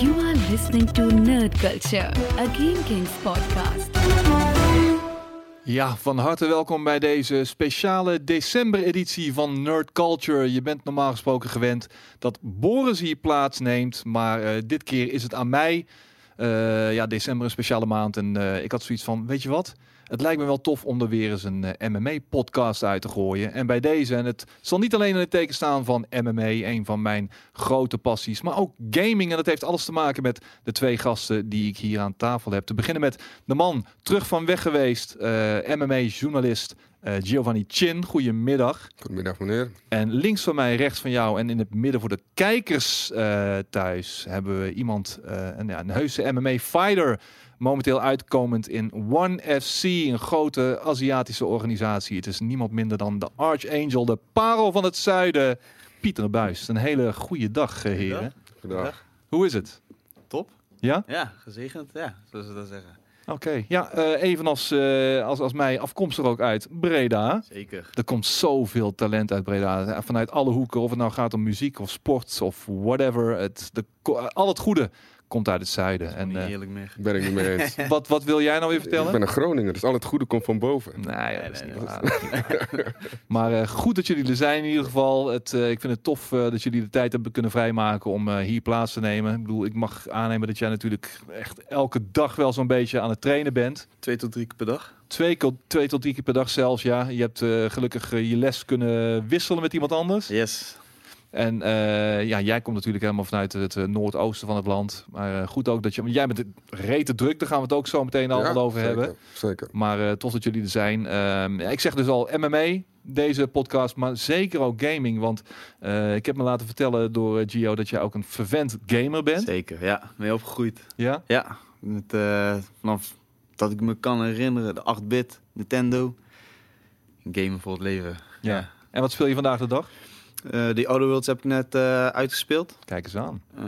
You are listening to Nerd Culture, a Game Kings podcast. Ja, van harte welkom bij deze speciale december-editie van Nerd Culture. Je bent normaal gesproken gewend dat Boris hier plaatsneemt, maar eh, dit keer is het aan mij. Eh, ja, december een speciale maand en eh, ik had zoiets van, weet je wat? Het lijkt me wel tof om er weer eens een MMA-podcast uit te gooien. En bij deze, en het zal niet alleen in het teken staan van MMA, een van mijn grote passies, maar ook gaming. En dat heeft alles te maken met de twee gasten die ik hier aan tafel heb. Te beginnen met de man terug van weg geweest, eh, MMA-journalist eh, Giovanni Chin. Goedemiddag. Goedemiddag meneer. En links van mij, rechts van jou en in het midden voor de kijkers eh, thuis hebben we iemand, eh, een, ja, een heuse MMA-fighter. Momenteel uitkomend in One FC, een grote Aziatische organisatie. Het is niemand minder dan de Archangel, de parel van het zuiden, Pieter Buis. Een hele goede dag, eh, heren. Goedendag. Hoe is het? Top. Ja? Ja, gezegend. Ja, zoals ze dat zeggen. Oké. Ja, eh, evenals eh, als, als mij afkomstig ook uit Breda. Zeker. Er komt zoveel talent uit Breda. Vanuit alle hoeken. Of het nou gaat om muziek of sport of whatever. Het, de, al het goede komt uit het zuiden. En En, eh, heerlijk meer. Ben ik niet mee eens. wat, wat wil jij nou weer ik vertellen? ben een Groninger, dus al het goede komt van boven. Nee, dat is nee, niet waar. maar eh, goed dat jullie er zijn in ieder geval. Het, eh, ik vind het tof eh, dat jullie de tijd hebben kunnen vrijmaken om eh, hier plaats te nemen. Ik bedoel, ik mag aannemen dat jij natuurlijk echt elke dag wel zo'n beetje aan het trainen bent. Twee tot drie keer per dag. Twee, twee tot drie keer per dag zelfs, ja. Je hebt eh, gelukkig je les kunnen wisselen met iemand anders. Yes. En eh, ja, jij komt natuurlijk helemaal vanuit het eh, noordoosten van het land. Maar eh, goed ook dat je... want Jij bent rete druk, daar gaan we het ook zo meteen allemaal Ja, over zeker, hebben. Zeker. Maar eh tof dat jullie er zijn. Ehm, ja, ik zeg dus al MMA, deze podcast, maar zeker ook gaming. Want eh, ik heb me laten vertellen door Gio dat jij ook een vervent gamer bent. Zeker, ja. Mee opgegroeid. Ja? Ja. Met, eh, vanaf dat ik me kan herinneren, de 8-bit, Nintendo. Gamen voor het leven. Ja. En wat speel je vandaag de dag? Eh, die Outer Worlds heb ik net eh, uitgespeeld. Kijk eens aan. Eh,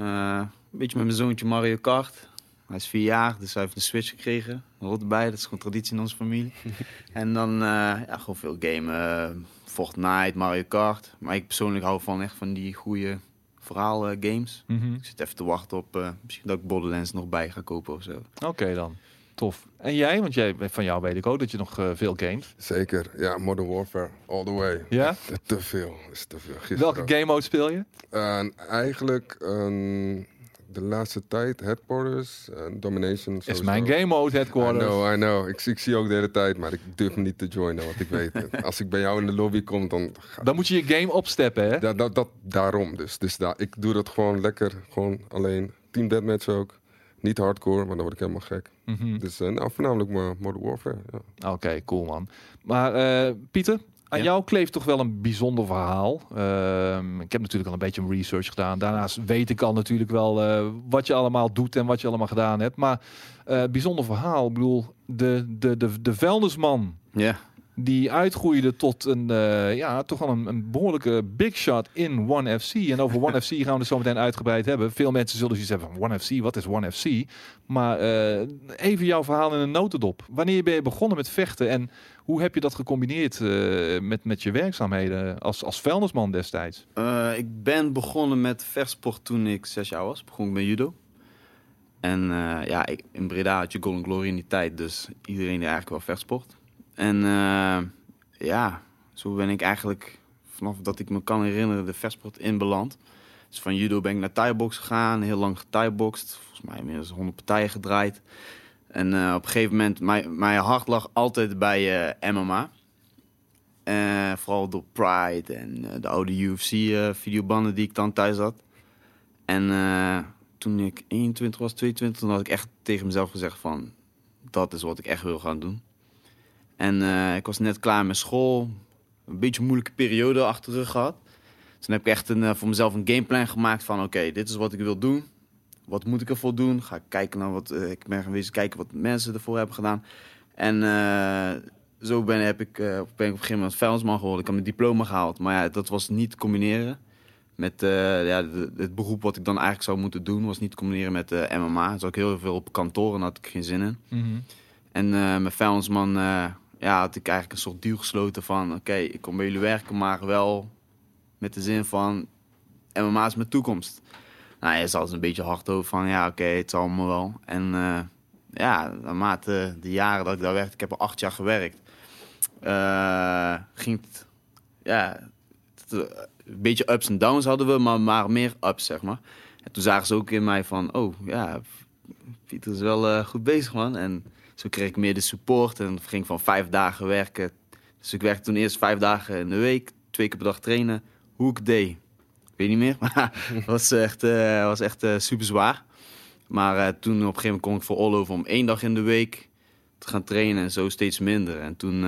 een beetje met mijn zoontje Mario Kart. Hij is vier jaar, dus hij heeft een Switch gekregen. Rot erbij, dat is gewoon traditie in onze familie. en dan ja, gewoon veel gamen. Fortnite, Mario Kart. Maar ik persoonlijk hou van echt van die goede verhaal eh, games. Mhm. Ik zit even te wachten op misschien dat ik Borderlands nog bij ga kopen of zo. Oké dan. Tof. En jij? Want jij, van jou weet ik ook dat je nog eh, veel gamet. Zeker. Ja, Modern Warfare, all the way. Ja? Te veel, is te veel. Gisteren Welke game mode speel je? En eigenlijk de laatste tijd, Headquarters, en Domination. Is sowieso. mijn game mode I headquarters. know, I know. Ik, zie- ik zie ook de hele tijd, maar ik durf hem niet te joinen, want ik weet het. Als ik bij jou in de lobby kom, dan... ga- Dan moet je je game opsteppen, hè? Dat, dat, dat, daarom dus. Dus daar, ik doe dat gewoon lekker, gewoon alleen. Team Deathmatch ook. Niet hardcore, want dan word ik helemaal gek. Mhm. Dus eh, nou, voornamelijk maar Modern Warfare. Ja. Oké, cool man. Maar eh, Pieter, aan Ja? jou kleeft toch wel een bijzonder verhaal. Ehm, ik heb natuurlijk al een beetje research gedaan. Daarnaast weet ik al natuurlijk wel eh, wat je allemaal doet en wat je allemaal gedaan hebt. Maar eh, bijzonder verhaal. Ik bedoel, de, de, de, de vuilnisman Ja, die uitgroeide tot een, eh, ja, toch wel een, een behoorlijke big shot in One FC. En over One FC gaan we het zo meteen uitgebreid hebben. Veel mensen zullen zoiets hebben van One FC, wat is One FC? Maar eh, even jouw verhaal in een notendop. Wanneer ben je begonnen met vechten en hoe heb je dat gecombineerd eh, met, met je werkzaamheden als, als vuilnisman destijds? Ik ben begonnen met vechtsport toen ik zes jaar was. Begon ik met judo. En ja, ik, in Breda had je Golden Glory in die tijd, dus iedereen die eigenlijk wel vechtsport. En eh, ja, zo ben ik eigenlijk vanaf dat ik me kan herinneren de vechtsport in beland. Dus van judo ben ik naar thaibox gegaan, heel lang gethaiboxd. Volgens mij inmiddels 100 partijen gedraaid. En eh, op een gegeven moment, mijn, mijn hart lag altijd bij eh, MMA. Vooral door Pride en de oude UFC-videobanden die ik dan thuis had. En toen ik 21 was, 22, toen had ik echt tegen mezelf gezegd van... dat is wat ik echt wil gaan doen. En eh, ik was net klaar met school. Een beetje een moeilijke periode achter de rug gehad. Toen heb ik echt een, eh, voor mezelf een gameplan gemaakt van... oké, dit is wat ik wil doen. Wat moet ik ervoor doen? Ga ik kijken naar wat... eh, ik ben geweest kijken wat mensen ervoor hebben gedaan. En zo ben, heb ik, ben ik op een gegeven moment vuilnisman geworden. Ik heb mijn diploma gehaald. Maar ja, dat was niet te combineren met ja, de- het beroep wat ik dan eigenlijk zou moeten doen. Was niet te combineren met eh, MMA. Dus ook heel veel op kantoor en daar had ik geen zin in. En eh met vuilnisman ja, had ik eigenlijk een soort deal gesloten van... oké, ik kom bij jullie werken, maar wel met de zin van... MMA is mijn toekomst. Nou, hij is altijd een beetje hard over van, ja, oké, het zal allemaal wel. En eh, ja, naarmate de jaren dat ik daar werkte, ik heb er acht jaar gewerkt, eh, ging het, ja, eh, een beetje ups en downs hadden we, maar, maar meer ups, zeg maar. En toen zagen ze ook in mij van, oh, ja, Pieter is wel goed bezig, man. En zo kreeg ik meer de support en ging van vijf dagen werken. Dus ik werkte toen eerst vijf dagen in de week, twee keer per dag trainen. Hoe ik deed, ik weet niet meer, maar het was echt, eh, was echt eh, super zwaar. Maar eh, toen op een gegeven moment kon ik voor Ollover om één dag in de week te gaan trainen en zo steeds minder. En toen,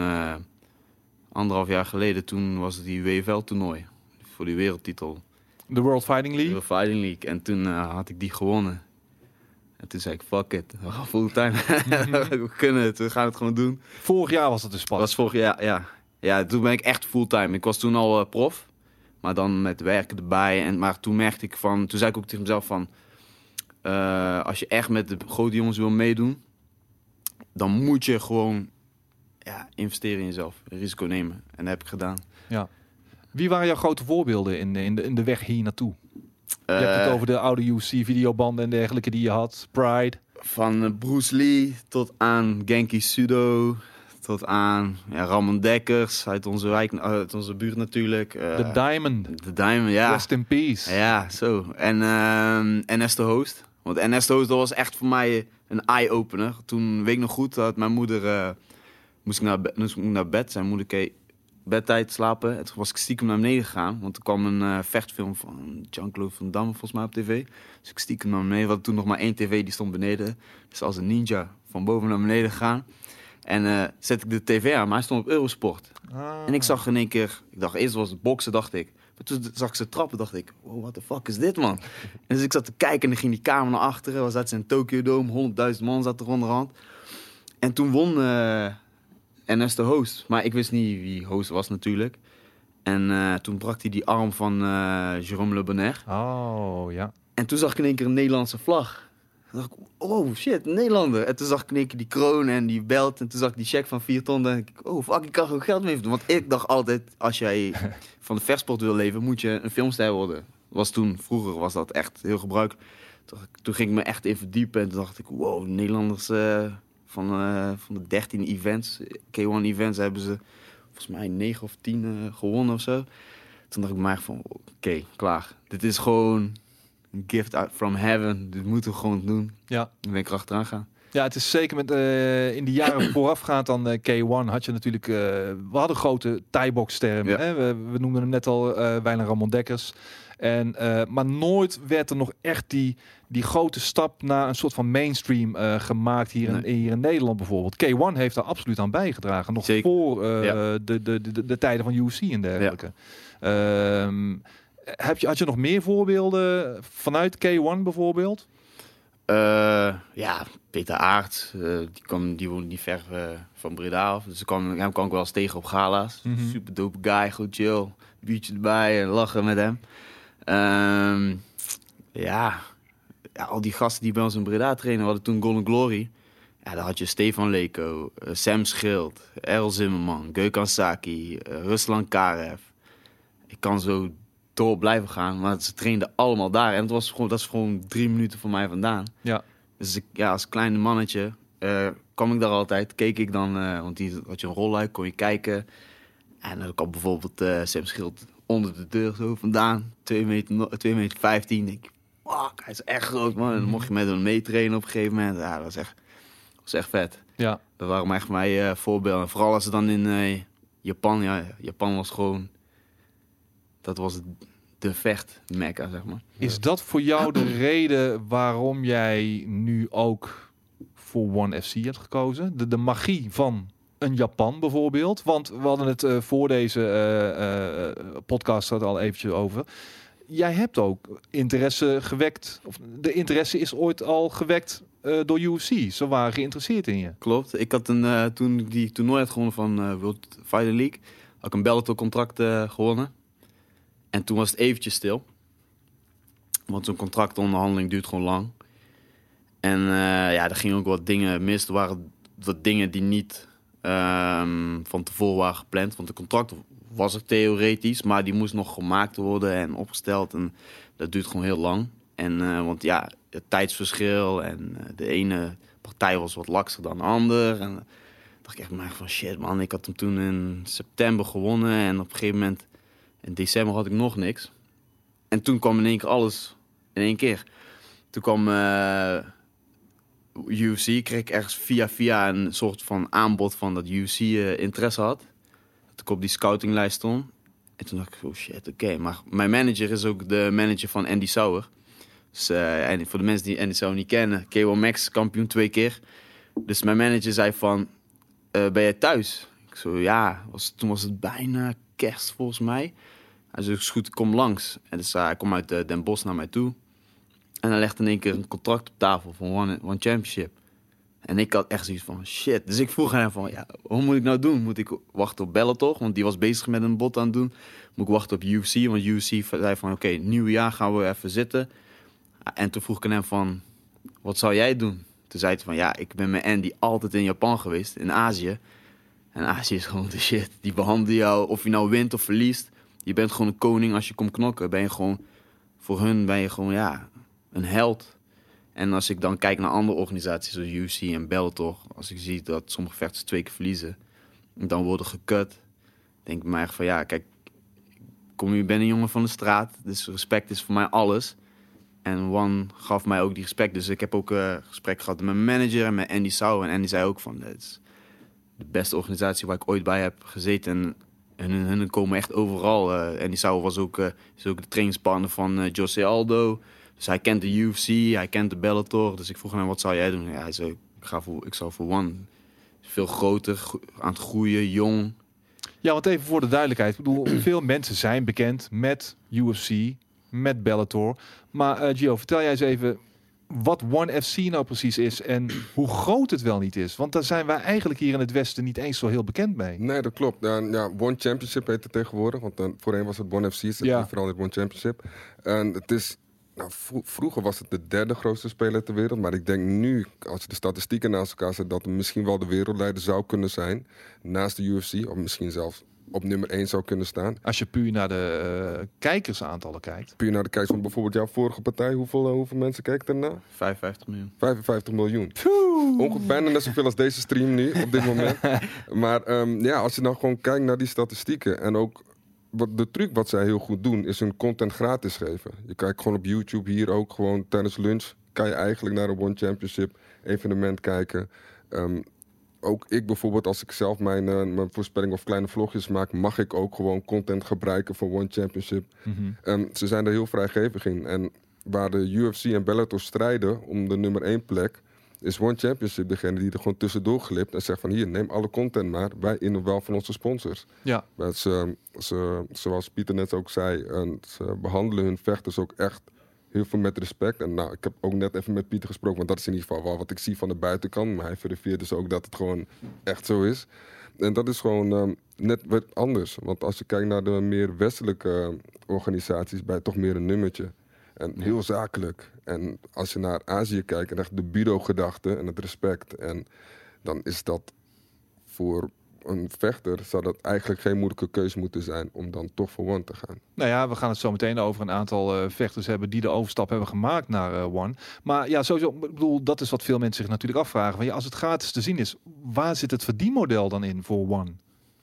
anderhalf jaar geleden, toen was het die WFL-toernooi voor die wereldtitel. De World Fighting League. De Fighting League. En toen had ik die gewonnen. En toen zei ik, fuck it, we gaan fulltime. we kunnen het, we gaan het gewoon doen. Vorig jaar was het dus Dat pas. was vorig jaar, ja. Ja, toen ben ik echt fulltime. Ik was toen al eh, prof, maar dan met werken erbij. En, maar toen merkte ik van, toen zei ik ook tegen mezelf van... eh, als je echt met de grote jongens wil meedoen, dan moet je gewoon ja, investeren in jezelf. Risico nemen. En dat heb ik gedaan. Wie waren jouw grote voorbeelden in, in, de, in de weg hier naartoe? Je hebt het Eh, over de oude UFC-videobanden en dergelijke die je had. Pride. Van eh, Bruce Lee tot aan Genki Sudo. Tot aan ja, Ramon Dekkers uit onze wijk, uit onze buurt natuurlijk. eh, De Diamond. de Diamond, ja. Rest in peace. Ja, zo. En ehm NS de Host. Want NS de Host, dat was echt voor mij een eye-opener. Toen weet ik nog goed dat mijn moeder... eh, moest, ik naar bed, moest ik naar bed. Zijn moeder keek bedtijd slapen. En toen was ik stiekem naar beneden gegaan. Want er kwam een eh, vechtfilm van Jean-Claude Van Damme volgens mij op tv. Dus ik stiekem naar beneden. We hadden toen nog maar één tv, die stond beneden. Dus als een ninja van boven naar beneden gegaan. En eh, zet ik de tv aan, maar hij stond op Eurosport. Ah. En ik zag in één keer, ik dacht eerst was het boksen, dacht ik. Maar toen zag ik ze trappen, dacht ik, wow, what the fuck is dit, man? En dus ik zat te kijken en dan ging die kamer naar achteren. Was dat in Tokyo Dome, 100.000 man zat er onderhand. En toen won eh NS de host. Maar ik wist niet wie host was natuurlijk. En eh, toen brak hij die arm van eh Jérôme Le Bonheur. Oh, ja. En toen zag ik in één keer een Nederlandse vlag. Toen dacht ik, oh shit, Nederlander. En toen zag ik in één keer die kroon en die belt. En toen zag ik die check van 4 ton. En dacht ik, oh fuck, ik kan gewoon geld mee verdienen. Want ik dacht altijd, als jij van de versport wil leven, moet je een filmster worden. Was toen, vroeger was dat echt heel gebruikelijk. Toen, toen ging ik me echt in verdiepen. En toen dacht ik, wow, Nederlanders eh, van, eh, van de 13 events, K1 events, hebben ze volgens mij 9 of 10 eh, gewonnen of zo. Toen dacht ik maar van, oké, klaar. Dit is gewoon een gift from heaven. Dit moeten we gewoon doen. Ja. Dan ben ik erachteraan gaan. Ja, het is zeker met eh, in de jaren voorafgaand aan eh, K1 had je natuurlijk. we hadden grote Thai-box-sterren. Ja. hè? We, we noemden hem net al eh Wijlen Ramon Dekkers. En, maar nooit werd er nog echt die, die grote stap naar een soort van mainstream eh, gemaakt hier, in, hier in Nederland bijvoorbeeld. K1 heeft daar absoluut aan bijgedragen. Nog Zeker. voor eh, Ja. de, de, de, de tijden van UFC en dergelijke. Ehm, heb je, had je nog meer voorbeelden vanuit K1 bijvoorbeeld? Eh, ja, Peter Aert, eh, die, kwam, die woont niet ver van Breda af. Dus kwam, hem kwam ik wel eens tegen op gala's. Mhm. Super dope guy, goed chill. Biertje erbij en lachen met hem. Ehm, ja. Ja, al die gasten die bij ons in Breda trainen, hadden toen Golden Glory. Ja, daar had je Stefan Leko, eh, Sam Schild, Errol Zimmerman, Gökhan Saki, eh, Ruslan Karev. Ik kan zo door blijven gaan, maar ze trainden allemaal daar. En het was gewoon, dat is gewoon drie minuten van mij vandaan. Ja. Dus ik, ja, als kleine mannetje eh, kwam ik daar altijd. Keek ik dan, want die had je een rolluik, kon je kijken. En dan kwam bijvoorbeeld Sam Schild onder de deur zo vandaan. 2 meter, no- 2 meter 15. Denk ik, fuck, hij is echt groot man. En dan mocht je met hem meetrainen op een gegeven moment. Ja, dat was echt, dat was echt vet. Ja. Dat waren echt mijn eh, voorbeelden. Vooral als ze dan in eh, Japan, ja, Japan was gewoon, dat was de vecht mecca, zeg maar. Is dat voor jou de reden waarom jij nu ook voor One FC hebt gekozen? De, de magie van een Japan bijvoorbeeld? Want we hadden het eh, voor deze eh, eh, podcast al eventjes over. Jij hebt ook interesse gewekt, of de interesse is ooit al gewekt eh, door UFC. Ze waren geïnteresseerd in je. Klopt. Ik had een, eh, toen ik die toernooi had gewonnen van eh, World Fighting League, had ik een Bellator contract gewonnen. En toen was het eventjes stil. Want zo'n contractonderhandeling duurt gewoon lang. En ja, er gingen ook wat dingen mis. Er waren wat dingen die niet ehm, van tevoren waren gepland. Want de contract was er theoretisch, maar die moest nog gemaakt worden en opgesteld. En dat duurt gewoon heel lang. En, eh, want ja, het tijdsverschil en eh, de ene partij was wat lakser dan de ander. En dacht ik echt maar van shit man, ik had hem toen in september gewonnen en op een gegeven moment in december had ik nog niks. En toen kwam in één keer alles in één keer. Toen kwam eh, UFC, kreeg ik ergens via via een soort van aanbod van dat UFC interesse had. Op die scoutinglijst stond. En toen dacht ik, oh shit, oké. Maar mijn manager is ook de manager van Andy Sauer. Dus eh, en voor de mensen die Andy Sauer niet kennen, K1 Max kampioen twee keer. Dus mijn manager zei van, eh, ben jij thuis? Ik zo, ja. Was, toen was het bijna kerst volgens mij. Hij zei, goed, kom langs. En dus uh, hij kwam uit Den Bosch naar mij toe. En hij legde in één keer een contract op tafel voor One, One Championship. En ik had echt zoiets van, shit. Dus ik vroeg hem van, ja, hoe moet ik nou doen? Moet ik wachten op Bellator? Want die was bezig met een bot aan het doen. Moet ik wachten op UFC? Want UFC zei van, oké, nieuw jaar gaan we even zitten. En toen vroeg ik hem van, wat zou jij doen? Toen zei hij van, ja, ik ben met Andy altijd in Japan geweest, in Azië. En Azië is gewoon de shit. Die behandelen jou, of je nou wint of verliest. Je bent gewoon een koning als je komt knokken. Ben je gewoon, voor hun ben je gewoon, ja, een held. En als ik dan kijk naar andere organisaties zoals UFC en Bellator. Als ik zie dat sommige vechters twee keer verliezen. En dan worden gekut. Denk ik mij van, ja, kijk. Kom, ik ben een jongen van de straat. Dus respect is voor mij alles. En One gaf mij ook die respect. Dus ik heb ook een gesprek gehad met mijn manager en met Andy Sau. En Andy zei ook van, dit is de beste organisatie waar ik ooit bij heb gezeten. En hun, hun komen echt overal. eh Andy Sau was ook, eh, is ook de trainingspartner van eh, Jose Aldo. Dus hij kent de UFC, hij kent de Bellator. Dus ik vroeg hem, wat zou jij doen? Ja, hij zei, ik, ga voor, ik zou voor One. Veel groter, gro- aan het groeien, jong. Ja, want even voor de duidelijkheid. Ik bedoel, veel mensen zijn bekend met UFC, met Bellator. Maar eh, Gio, vertel jij eens even wat One FC nou precies is en hoe groot het wel niet is. Want daar zijn wij eigenlijk hier in het Westen niet eens zo heel bekend mee. Nee, dat klopt. Ja, ja, One Championship heet het tegenwoordig. Want dan, voorheen was het One FC, het Ja. is veranderd One Championship. En het is... Nou, vro- vroeger was het de derde grootste speler ter wereld. Maar ik denk nu, als je de statistieken naast elkaar zet... dat het misschien wel de wereldleider zou kunnen zijn. Naast de UFC. Of misschien zelfs op nummer 1 zou kunnen staan. Als je puur naar de eh, kijkersaantallen kijkt. Puur naar de kijkers van bijvoorbeeld jouw vorige partij. Hoeveel, eh, hoeveel mensen kijken ernaar? 55 miljoen. 55 miljoen. Ongeveer bijna net zoveel als deze stream nu op dit moment. maar ehm, ja, als je dan gewoon kijkt naar die statistieken en ook wat de truc wat zij heel goed doen is hun content gratis geven. Je kijkt gewoon op YouTube hier ook gewoon tijdens lunch kan je eigenlijk naar een One Championship evenement kijken. Ehm, ook ik bijvoorbeeld, als ik zelf mijn, eh, mijn voorspelling of kleine vlogjes maak, mag ik ook gewoon content gebruiken voor One Championship. En ze zijn er heel vrijgevig in. En waar de UFC en Bellator strijden om de nummer 1 plek, is One Championship degene die er gewoon tussendoor glipt en zegt van hier, neem alle content maar, wij in wel van onze sponsors. Ja, Maar ze, ze, zoals Pieter net ook zei, en ze behandelen hun vechters ook echt heel veel met respect. En nou, ik heb ook net even met Pieter gesproken, want dat is in ieder geval wel wat ik zie van de buitenkant. Maar hij verifieert dus ook dat het gewoon echt zo is. En dat is gewoon ehm, net wat anders. Want als je kijkt naar de meer westelijke organisaties, bij toch meer een nummertje. En heel zakelijk. En als je naar Azië kijkt en echt de bureau-gedachte en het respect. En dan is dat voor een vechter zou dat eigenlijk geen moeilijke keuze moeten zijn om dan toch voor One te gaan. nou ja, we gaan het zo meteen over een aantal eh, vechters hebben die de overstap hebben gemaakt naar eh, One. Maar ja, sowieso, ik bedoel, dat is wat veel mensen zich natuurlijk afvragen. Van, ja, als het gratis te zien is, waar zit het verdienmodel dan in voor One?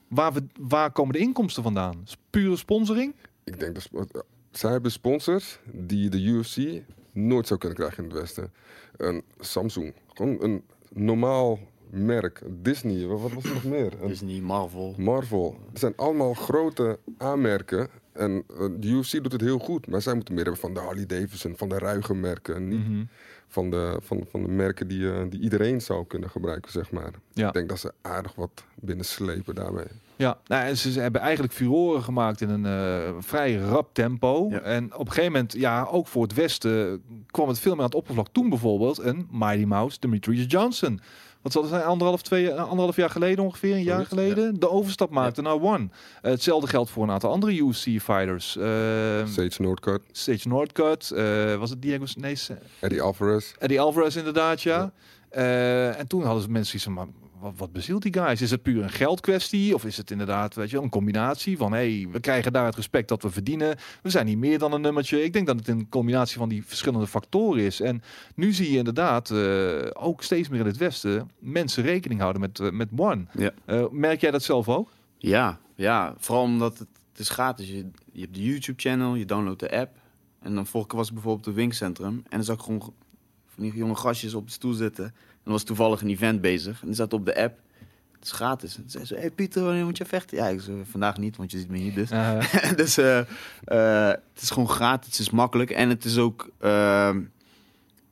Waar, we, waar komen de inkomsten vandaan? Pure sponsoring? Ik denk dat zij hebben sponsors die de UFC nooit zou kunnen krijgen in het Westen. Een Samsung, gewoon een normaal merk. Disney, wat was er nog meer? Een Disney, Marvel. Marvel. Het zijn allemaal grote aanmerken. En eh, de UFC doet het heel goed. Maar zij moeten meer hebben van de Harley Davidson, van de ruige merken. Niet Mhm. Van, de, van, van de merken die, eh, die iedereen zou kunnen gebruiken, zeg maar. Ja. Ik denk dat ze aardig wat binnen slepen daarmee. Ja, nou, en ze, ze hebben eigenlijk furoren gemaakt in een eh, vrij rap tempo. Ja. En op een gegeven moment, ja, ook voor het Westen kwam het veel meer aan het oppervlak. Toen bijvoorbeeld een Mighty Mouse, Demetrius Johnson. Wat zal het zijn, anderhalf, twee, eh, anderhalf jaar geleden ongeveer, een jaar geleden, de overstap maakte naar One. Eh, hetzelfde geldt voor een aantal andere UFC-fighters. Sage Northcutt, Sage Northcutt, eh, was het Diego... Nee, Eddie Alvarez. Eddie Alvarez inderdaad, ja. Eh, en toen hadden ze mensen van, maar wat, wat bezielt die guys? Is het puur een geldkwestie? Of is het inderdaad weet je, een combinatie van... hey, we krijgen daar het respect dat we verdienen. We zijn niet meer dan een nummertje. Ik denk dat het een combinatie van die verschillende factoren is. En nu zie je inderdaad eh, ook steeds meer in het Westen... mensen rekening houden met, eh, met One. Ja. Eh, merk jij dat zelf ook? Ja, ja, vooral omdat het, het is gratis. Je, je hebt de YouTube-channel, je downloadt de app. En dan vorige keer was ik bijvoorbeeld op het winkcentrum. En dan zag ik gewoon van die jonge gastjes op de stoel zitten. En er was toevallig een event bezig. En die zat op de app. Het is gratis. En toen zei ze, hey Pieter, wanneer moet je vechten? Ja, ik zei, vandaag niet, want je ziet me niet dus. Dus eh, eh, het is gewoon gratis, het is makkelijk. En het is ook... ehm,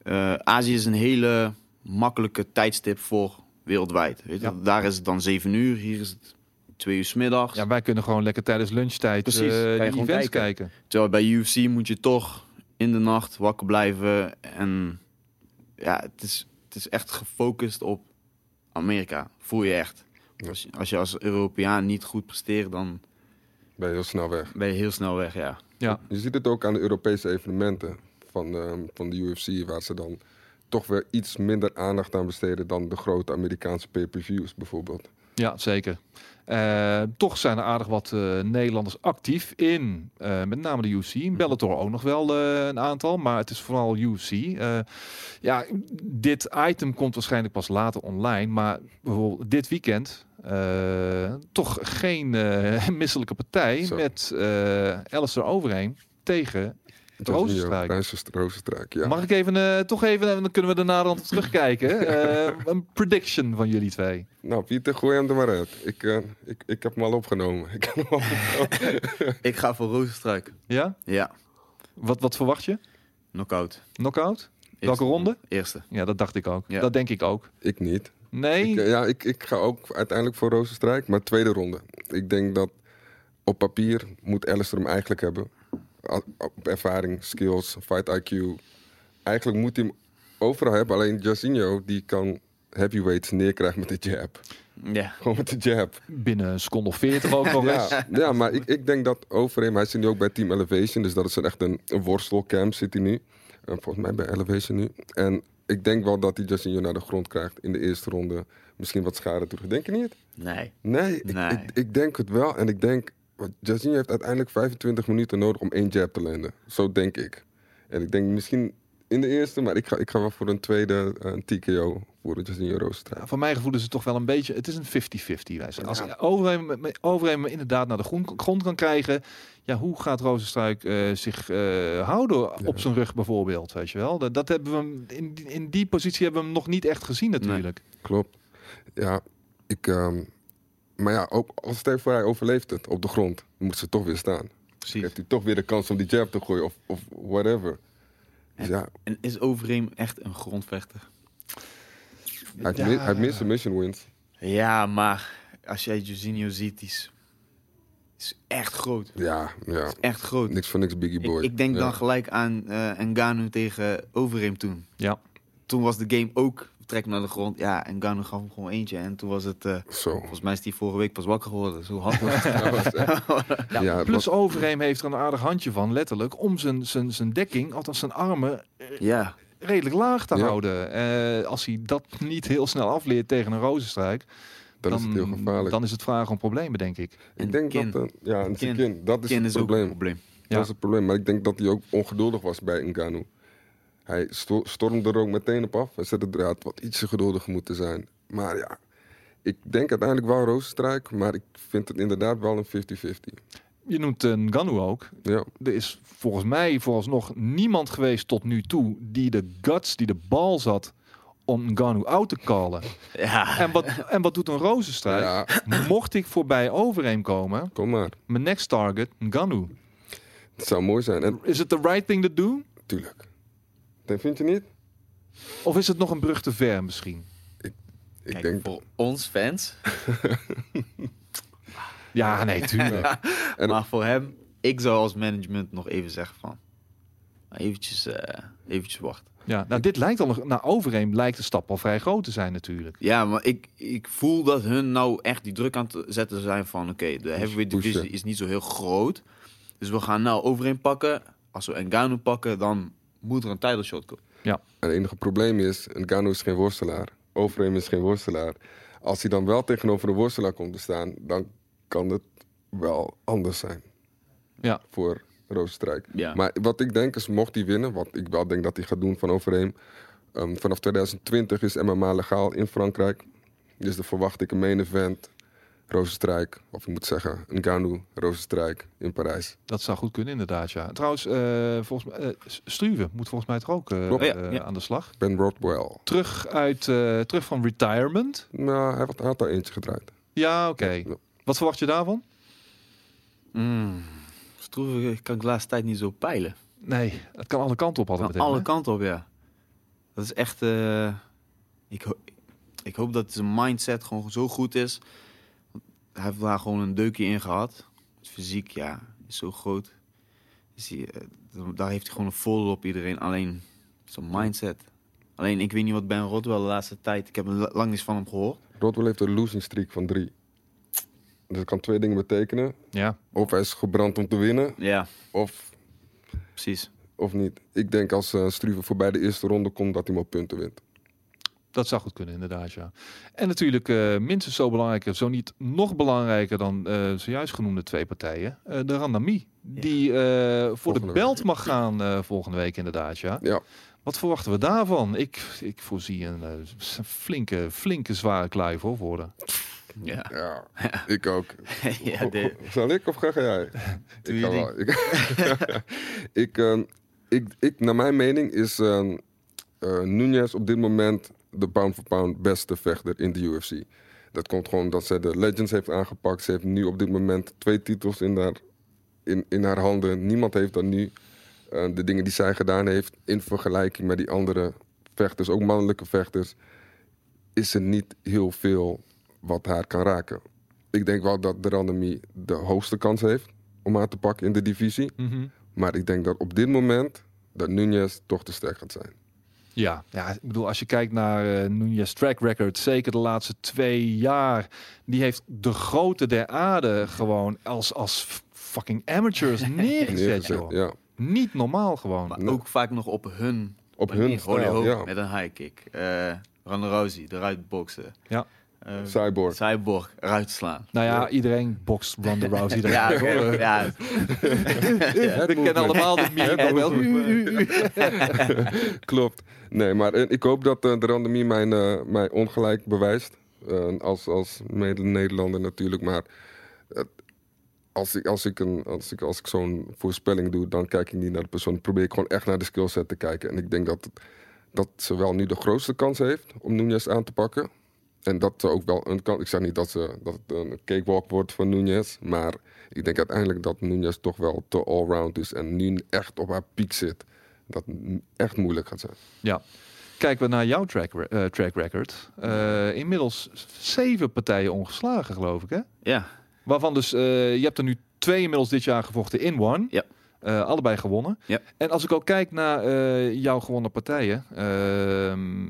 eh, Azië is een hele makkelijke tijdstip voor wereldwijd. Weet je? Ja. Daar is het dan 7 uur, hier is het 2 uur 's middags. ja, wij kunnen gewoon lekker tijdens lunchtijd Precies, gewoon events kijken. kijken. Terwijl bij UFC moet je toch in de nacht wakker blijven. En ja, het is, het is echt gefocust op Amerika. Voel je echt. Ja. Als, je, als je als Europeaan niet goed presteert, dan Ben je heel snel weg. ben je heel snel weg, ja. Ja, Je ziet het ook aan de Europese evenementen van, ehm, van de UFC, waar ze dan toch weer iets minder aandacht aan besteden dan de grote Amerikaanse pay-per-views bijvoorbeeld. Ja, zeker. Eh, toch zijn er aardig wat eh, Nederlanders actief in, eh, met name de UFC. In Bellator ook nog wel een aantal, maar het is vooral UFC. Eh, ja, dit item komt waarschijnlijk pas later online, maar bijvoorbeeld dit weekend toch geen misselijke partij Zo. met Alistair Overeem tegen Rozenstruik. Rozenstruik, ja. Mag ik even, eh, toch even, en dan kunnen we daarna dan terugkijken. Eh, een prediction van jullie twee. Nou, Pieter, gooi hem er maar uit. Ik, eh, ik, ik heb hem al opgenomen. Ik heb hem al opgenomen. Ik ga voor Rozenstruik. Ja? Ja, Wat, wat verwacht je? knockout. Knockout? Welke Eerste. ronde? Eerste. Ja, dat dacht ik ook. Ja. Dat denk ik ook. ik niet. Nee? Ik, ja, ik, ik ga ook uiteindelijk voor Rozenstruik, maar tweede ronde. Ik denk dat op papier moet Alistair hem eigenlijk hebben. Op ervaring, skills, fight IQ. Eigenlijk moet hij hem overal hebben. Alleen Jacinho, die kan heavyweights neerkrijgen met de jab. Ja. Gewoon met de jab. Binnen een seconde of 40 ook nog eens. Ja, ja maar ik, ik denk dat Overeem, hij zit nu ook bij Team Elevation, dus dat is een, echt een, een worstelcamp zit hij nu. Eh, volgens mij bij Elevation nu. En ik denk wel dat hij Jacinho naar de grond krijgt in de eerste ronde. Misschien wat schade terug. Denk je niet? Nee. Nee, ik, Nee. Ik, ik denk het wel. En ik denk, Jacinho heeft uiteindelijk 25 minuten nodig om één jab te landen. Zo denk ik. En ik denk misschien in de eerste, maar ik ga, ik ga wel voor een tweede eh, een TKO voor de. Ja, voor mijn gevoel is het toch wel een beetje... Het is een 50-50. wij zeggen. Als Overeem me inderdaad naar de grond, grond kan krijgen... Ja, hoe gaat Rozenstruik eh, zich eh, houden op zijn rug bijvoorbeeld? Weet je wel? Dat, dat hebben we hem, in, die- in die positie hebben we hem nog niet echt gezien natuurlijk. Klopt. Ja, ik. ehm, maar ja, ook als voor hij overleeft het op de grond, moet ze toch weer staan. Precies. Heeft hij toch weer de kans om die jab te gooien of, of whatever. Dus ja, En is Overeem echt een grondvechter? hij heeft, Ja. heeft meer submission wins. Ja, maar als jij Jorginho ziet, die is, is echt groot. Ja, ja. Echt groot. Niks voor niks Biggie Boy. ik denk ja. dan gelijk aan eh Ngannou tegen Overeem toen. Ja. Toen was de game ook trek naar de grond. Ja, en Ngannou gaf hem gewoon eentje. En toen was het... eh, Zo. volgens mij is die vorige week pas wakker geworden. Zo hard was het. Ja, plus was- Overeem heeft er een aardig handje van, letterlijk, om zijn, zijn, zijn dekking, althans zijn armen, ja. redelijk laag te Ja. houden. Eh, als hij dat niet heel snel afleert tegen een rozenstruik, dan, dan, is het heel gevaarlijk. dan is het vragen om problemen, denk ik. En ik denk kin. dat. eh, ja, en Kin. kin. Dat is Kin het is ook probleem. een probleem. Ja. Dat is het probleem. Maar ik denk dat hij ook ongeduldig was bij Ngannou. Hij sto- stormde er ook meteen op af. Hij zette er had wat ietsje geduldiger moeten zijn. Maar ja, ik denk uiteindelijk wel Rozenstruik. Maar ik vind het inderdaad wel een 50-50. Je noemt een Ganu ook. Ja, Er is volgens mij vooralsnog niemand geweest tot nu toe die de guts, die de bal zat om Ganu out te callen. Ja. En wat, en wat doet een rozenstruik? ja, Mocht ik voorbij overeen komen, kom maar. mijn next target, Ganu. Het zou mooi zijn. En Is het the right thing to do? tuurlijk. Dat vind je niet? Of is het nog een brug te ver misschien? Ik Kijk, denk. voor ons fans. Ja, nee, tuurlijk. En- maar voor hem, ik zou als management nog even zeggen van... Eventjes, eh eventjes wachten. Ja, nou, dit lijkt al nog, naar overeen lijkt de stap al vrij groot te zijn natuurlijk. Ja, maar ik, ik voel dat hun nou echt die druk aan het zetten zijn van... Oké, de heavyweight division is niet zo heel groot. Dus we gaan nou overeen pakken. Als we Ngannou pakken, dan moet er een title shot komen. En het enige probleem is, Ngannou is geen worstelaar. Overeem is geen worstelaar. Als hij dan wel tegenover een worstelaar komt te staan, dan kan het wel anders zijn Ja, voor Rozenstrijk. Ja. Maar wat ik denk is, mocht hij winnen, wat ik wel denk dat hij gaat doen van Overeem. ehm, vanaf 2020 is MMA legaal in Frankrijk. Dus dan verwacht ik een main event, Rozenstrijk. Of ik moet zeggen, een Ganu, Rozenstrijk in Parijs. dat zou goed kunnen inderdaad, ja. Trouwens, eh, volgens mij, eh, Struve moet volgens mij toch ook eh, Klopt. Ja, ja. aan de slag. Ben Rothwell. Terug, uit, eh, terug van retirement. Nou, hij had, hij had al eentje gedraaid. Ja, oké. Ja. Wat verwacht je daarvan? Mm. Stroeve kan ik de laatste tijd niet zo peilen. Nee, het kan alle kanten op altijd alle hè? kanten op, ja. Dat is echt... eh, ik, ho- ik hoop dat zijn mindset gewoon zo goed is. Hij heeft daar gewoon een deukje in gehad. Fysiek, ja, is zo groot. Hij, eh, daar heeft hij gewoon een voordeel op iedereen. Alleen zijn mindset. Alleen ik weet niet wat Ben Rodwell de laatste tijd... Ik heb la- lang niets van hem gehoord. Rothwell heeft een losing streak van drie. Dus dat kan twee dingen betekenen. Ja, Of hij is gebrand om te winnen, Ja, of, precies. of niet. Ik denk als uh, Struve voorbij de eerste ronde komt, dat hij op punten wint. Dat zou goed kunnen inderdaad, ja. En natuurlijk eh, minstens zo belangrijk, zo niet nog belangrijker dan eh, zojuist genoemde twee partijen. eh, de Randami, die eh, voor Volgende de belt week. mag gaan eh, volgende week inderdaad, ja. Ja, Wat verwachten we daarvan? Ik, ik voorzie een flinke, flinke zware kluif hoor, worden. Ja. ja, ik ook. ja, de- Zal ik of ga jij? Doe ik kan wel. Ik, ik, ehm, ik, ik, naar mijn mening is ehm eh, Nunez op dit moment de pound for pound beste vechter in de UFC. Dat komt gewoon dat zij de Legends heeft aangepakt. Ze heeft nu op dit moment twee titels in haar, in, in haar handen. Niemand heeft dan nu eh, de dingen die zij gedaan heeft in vergelijking met die andere vechters, ook mannelijke vechters, is er niet heel veel wat haar kan raken. Ik denk wel dat de Randami de hoogste kans heeft om haar te pakken in de divisie. Mhm. Maar ik denk dat op dit moment dat Nunez toch te sterk gaat zijn. Ja, ja, ik bedoel, als je kijkt naar eh Nunez track record, zeker de laatste twee jaar, die heeft de grote der aarde gewoon als, als fucking amateurs neergezet, Neergezet, joh. ja. Niet normaal gewoon. Maar ook vaak nog op hun Op hun Holy stijl, ja. Met een high kick. Eh Ronda Rousey, eruit boksen. Ja. Eh, Cyborg. Cyborg, eruit slaan. Nou ja, Ja. iedereen bokst Ronda Rousey. Ja, eruit, hoor. ja, We kennen allemaal de meme. Klopt. Nee, maar eh, ik hoop dat eh, de Randamie mijn, eh, mij ongelijk bewijst. Eh, als als mede-Nederlander natuurlijk. Maar als ik, als ik, een, als ik, als ik zo'n voorspelling doe, dan kijk ik niet naar de persoon. Dan probeer ik gewoon echt naar de skillset te kijken. En ik denk dat, dat ze wel nu de grootste kans heeft om Nunez aan te pakken. En dat ze ook wel een. Ik zeg niet dat, ze, dat het een cakewalk wordt van Nunez. Maar ik denk uiteindelijk dat Nunez toch wel te allround is. En nu echt op haar piek zit. Dat echt moeilijk gaat zijn. Ja. Kijken we naar jouw track, re- eh, track record. Eh, inmiddels zeven partijen ongeslagen, geloof ik, hè? ja. Waarvan dus, eh, je hebt er nu twee inmiddels dit jaar gevochten in one. Ja. Eh, allebei gewonnen. Ja. En als ik ook kijk naar eh, jouw gewonnen partijen, ehm,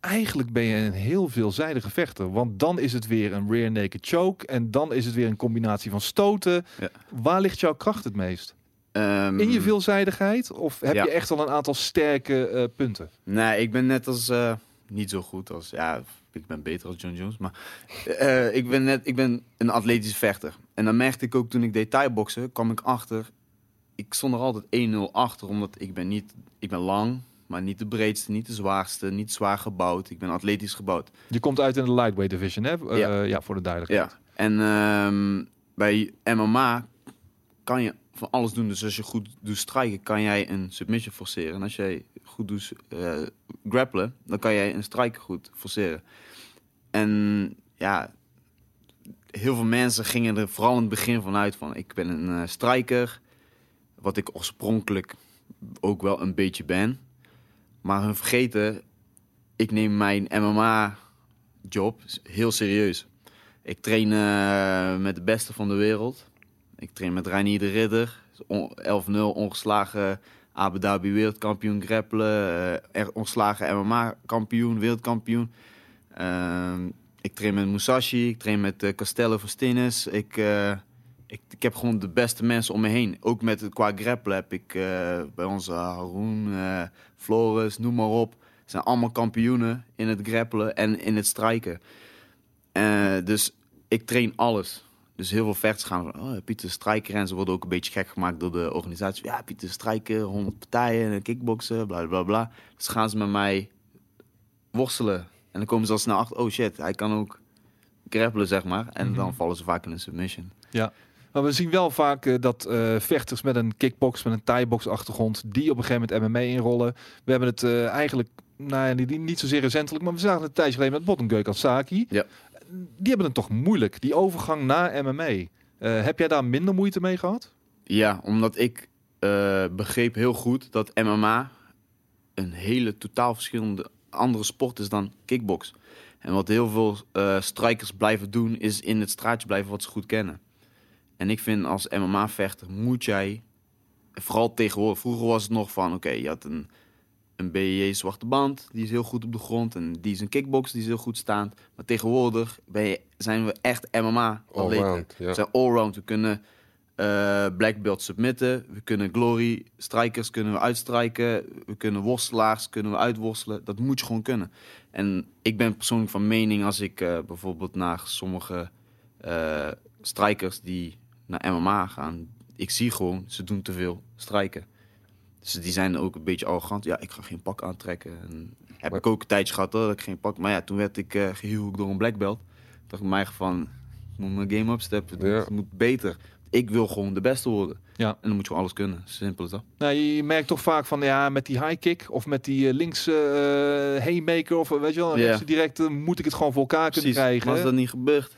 eigenlijk ben je een heel veelzijdige vechter. Want dan is het weer een rear naked choke en dan is het weer een combinatie van stoten. Ja. Waar ligt jouw kracht het meest? Ehm, In je veelzijdigheid of heb Ja. je echt al een aantal sterke eh, punten? Nee, ik ben net als... niet zo goed als... Ja, ik ben beter als John Jones. Maar ik, ben net, ik ben een atletisch vechter. En dan merkte ik ook toen ik deed thai-boksen, kwam ik achter... Ik stond er altijd 1-0 achter, omdat ik ben niet... Ik ben lang, maar niet de breedste, niet de zwaarste, niet zwaar gebouwd. Ik ben atletisch gebouwd. Je komt uit in de lightweight division, hè? Eh, Ja. ja, voor de duidelijkheid. Ja. En ehm, bij MMA kan je van alles doen. Dus als je goed doet strijken, kan jij een submission forceren. En als jij goed doet eh, grappelen, dan kan jij een strike goed forceren. En ja, heel veel mensen gingen er vooral in het begin vanuit van... ik ben een eh, striker, wat ik oorspronkelijk ook wel een beetje ben. Maar hun vergeten, ik neem mijn MMA-job heel serieus. Ik train eh, met de beste van de wereld. Ik train met Reinier de Ridder. On- 11-0 ongeslagen Abu Dhabi wereldkampioen grappelen. er ongeslagen MMA-kampioen, wereldkampioen. Ehm, ik train met Musashi. Ik train met eh, Castello Verstines. Ik, ik, ik heb gewoon de beste mensen om me heen. Ook met, qua grappelen heb ik eh, bij onze Haroon, eh Floris, noem maar op. zijn allemaal kampioenen in het grappelen en in het strijken. Eh, dus ik train alles. Dus heel veel vechters gaan van, oh, Pieter Strijker. En ze worden ook een beetje gek gemaakt door de organisatie. Ja, Pieter Strijker, 100 partijen, en kickboksen, bla bla bla. Dus gaan ze met mij worstelen. En dan komen ze al snel achter, oh shit, hij kan ook grappelen, zeg maar. En Mhm. dan vallen ze vaak in een submission. Maar we zien wel vaak eh, dat eh, vechters met een kickbox, met een thai-box achtergrond, die op een gegeven moment MMA inrollen. We hebben het eh, eigenlijk, nou ja, niet, niet zozeer recentelijk, maar we zagen het een tijdje geleden met Bottengeuk Saki. Ja. Die hebben het toch moeilijk, die overgang naar MMA. Heb jij daar minder moeite mee gehad? Ja, omdat ik begreep heel goed dat MMA een hele totaal verschillende andere sport is dan kickbox. En wat heel veel strikers blijven doen, is in het straatje blijven wat ze goed kennen. En ik vind als MMA-vechter moet jij, vooral tegenwoordig, vroeger was het nog van, oké, je had een, een BJJ zwarte band, die is heel goed op de grond. En die is een kickbox, die is heel goed staand. Maar tegenwoordig ben je, zijn we echt MMA. atleten. Ja. We zijn allround. We kunnen eh black belt submitten. We kunnen glory strikers kunnen we uitstrijken. We kunnen worstelaars kunnen we uitworstelen. Dat moet je gewoon kunnen. En ik ben persoonlijk van mening als ik eh, bijvoorbeeld naar sommige eh strikers die naar MMA gaan. Ik zie gewoon, ze doen te veel strijken. Dus die zijn ook een beetje arrogant. Ja, ik ga geen pak aantrekken. En heb ik ook een tijdje gehad hoor, dat ik geen pak... Maar ja, toen werd ik eh gehuwd door een black belt. Toen dacht ik mij van, ik moet mijn game upsteppen. Het Ja. moet- het moet beter. Ik wil gewoon de beste worden. Ja. En dan moet je gewoon alles kunnen. Simpel is dat. Nou, je, merkt toch vaak van, ja, met die high kick of met die eh, linkse eh haymaker of weet je wel, Ja. rechtse direct moet ik het gewoon voor elkaar kunnen krijgen. Maar als dat niet gebeurt,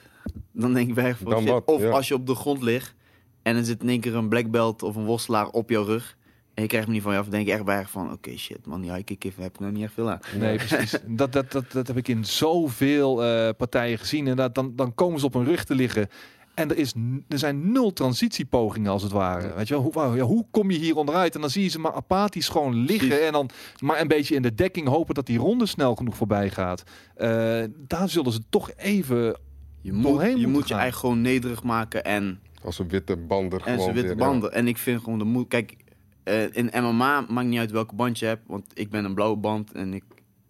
dan denk ik bij van Dan shit. wat, Of ja. als je op de grond ligt en er zit in één keer een black belt of een worstelaar op jouw rug. En je krijgt hem niet van je af, dan denk je echt bij van oké shit man, die high kick heb ik nou niet echt veel aan. Nee, precies. Dat, dat, dat, dat heb ik in zoveel eh, partijen gezien. En dat, dan, dan komen ze op hun rug te liggen. En er, is, er zijn nul transitiepogingen als het ware. Weet je wel? Hoe, ja, hoe kom je hier onderuit? En dan zie je ze maar apathisch gewoon liggen. Precies. En dan maar een beetje in de dekking hopen dat die ronde snel genoeg voorbij gaat. Eh, daar zullen ze toch even... Je moet je, moet je eigen gewoon nederig maken en, Als een witte bander en gewoon witte weer, ja. En ik vind gewoon de moed. Kijk, eh, in MMA maakt niet uit welke band je hebt, want ik ben een blauwe band en ik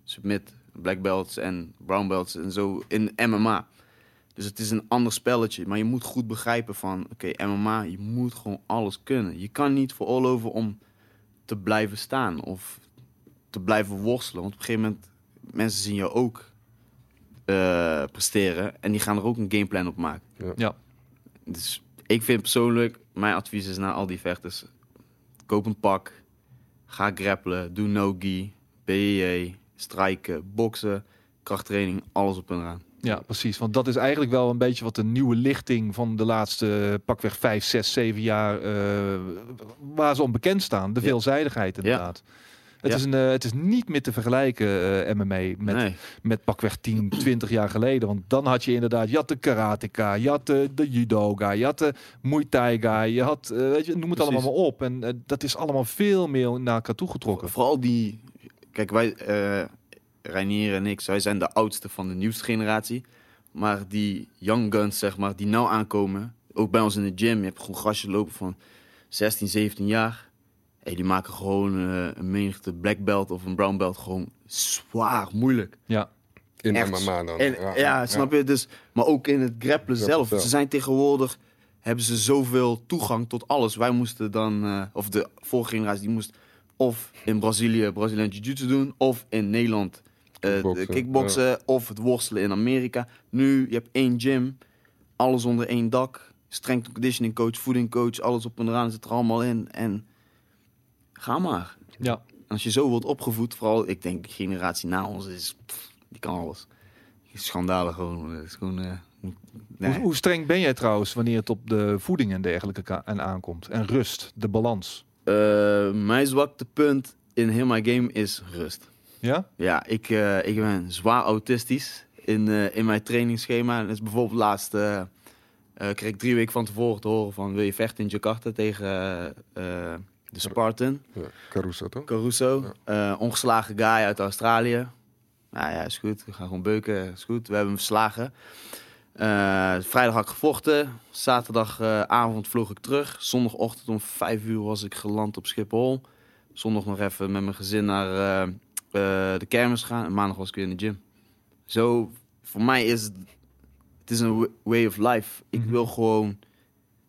submit black belts en brown belts en zo in MMA. Dus het is een ander spelletje, maar je moet goed begrijpen van, oké, MMA, je moet gewoon alles kunnen. Je kan niet veroorloven om te blijven staan of te blijven worstelen, want op een gegeven moment mensen zien jou ook eh, presteren en die gaan er ook een gameplan op maken. Ja, Dus ik vind persoonlijk, mijn advies is naar al die vechters: koop een pak, ga grappelen, doe no-gi, BJJ, strijken, boksen, krachttraining, alles op en eraan. ja, precies. Want dat is eigenlijk wel een beetje wat de nieuwe lichting van de laatste pakweg 5, 6, 7 jaar... eh, waar ze om bekend staan. De Ja. veelzijdigheid inderdaad. Het, Ja. is een, eh, het is niet meer te vergelijken, eh, MMA, met, nee, met pakweg 10, 20 jaar geleden. Want dan had je inderdaad, je had de karateka, je had de, de judoga, je had de muay thai guy, je had, eh, weet je, noem het Precies. allemaal maar op. En dat is allemaal veel meer naar elkaar toe getrokken. vooral die. Kijk, wij, Reinier en ik, wij zijn de oudste van de nieuwste generatie. Maar die young guns, zeg maar, die nou aankomen, ook bij ons in de gym, je hebt gewoon gastjes lopen van 16, 17 jaar. Hey, die maken gewoon eh, een menigte black belt of een brown belt gewoon zwaar moeilijk. Ja, In Echt. MMA dan. En, ja, snap je? Dus, maar ook in het grappelen zelf. Ze zijn tegenwoordig, hebben ze zoveel toegang tot alles. Wij moesten dan, eh, of de vorige generatie, die moest of in Brazilië Brazilian Jiu-Jitsu doen, of in Nederland eh, de Kickboksen, of het worstelen in Amerika. Nu, je hebt één gym, alles onder één dak. Strength and conditioning coach, voeding coach, alles op en eraan zit er allemaal in. En ga maar. ja. Als je zo wordt opgevoed, vooral, ik denk de generatie na ons is, pff, die kan alles. Schandalen gewoon. Het is gewoon, eh, nee. Hoe, hoe streng ben jij trouwens wanneer het op de voeding en dergelijke en aankomt? En rust, de balans. Eh, mijn zwakte punt in heel mijn game is rust. Ja? Ja, ik, eh, ik ben zwaar autistisch in, eh, in mijn trainingsschema. En dat is bijvoorbeeld laatst, eh, eh, kreeg ik drie weken van tevoren te horen van wil je vechten in Jakarta tegen eh, eh, de Spartan. Ja, Caruso toch? Caruso, eh, ongeslagen guy uit Australië. Nou ja, is goed. We gaan gewoon beuken. Is goed. We hebben hem verslagen. Eh, vrijdag had ik gevochten. Zaterdagavond vloog ik terug. Zondagochtend om vijf uur was ik geland op Schiphol. Zondag nog even met mijn gezin naar eh, eh, de kermis gaan. En maandag was ik weer in de gym. Zo, voor mij is het het is een wa- way of life. Ik Mhm. wil gewoon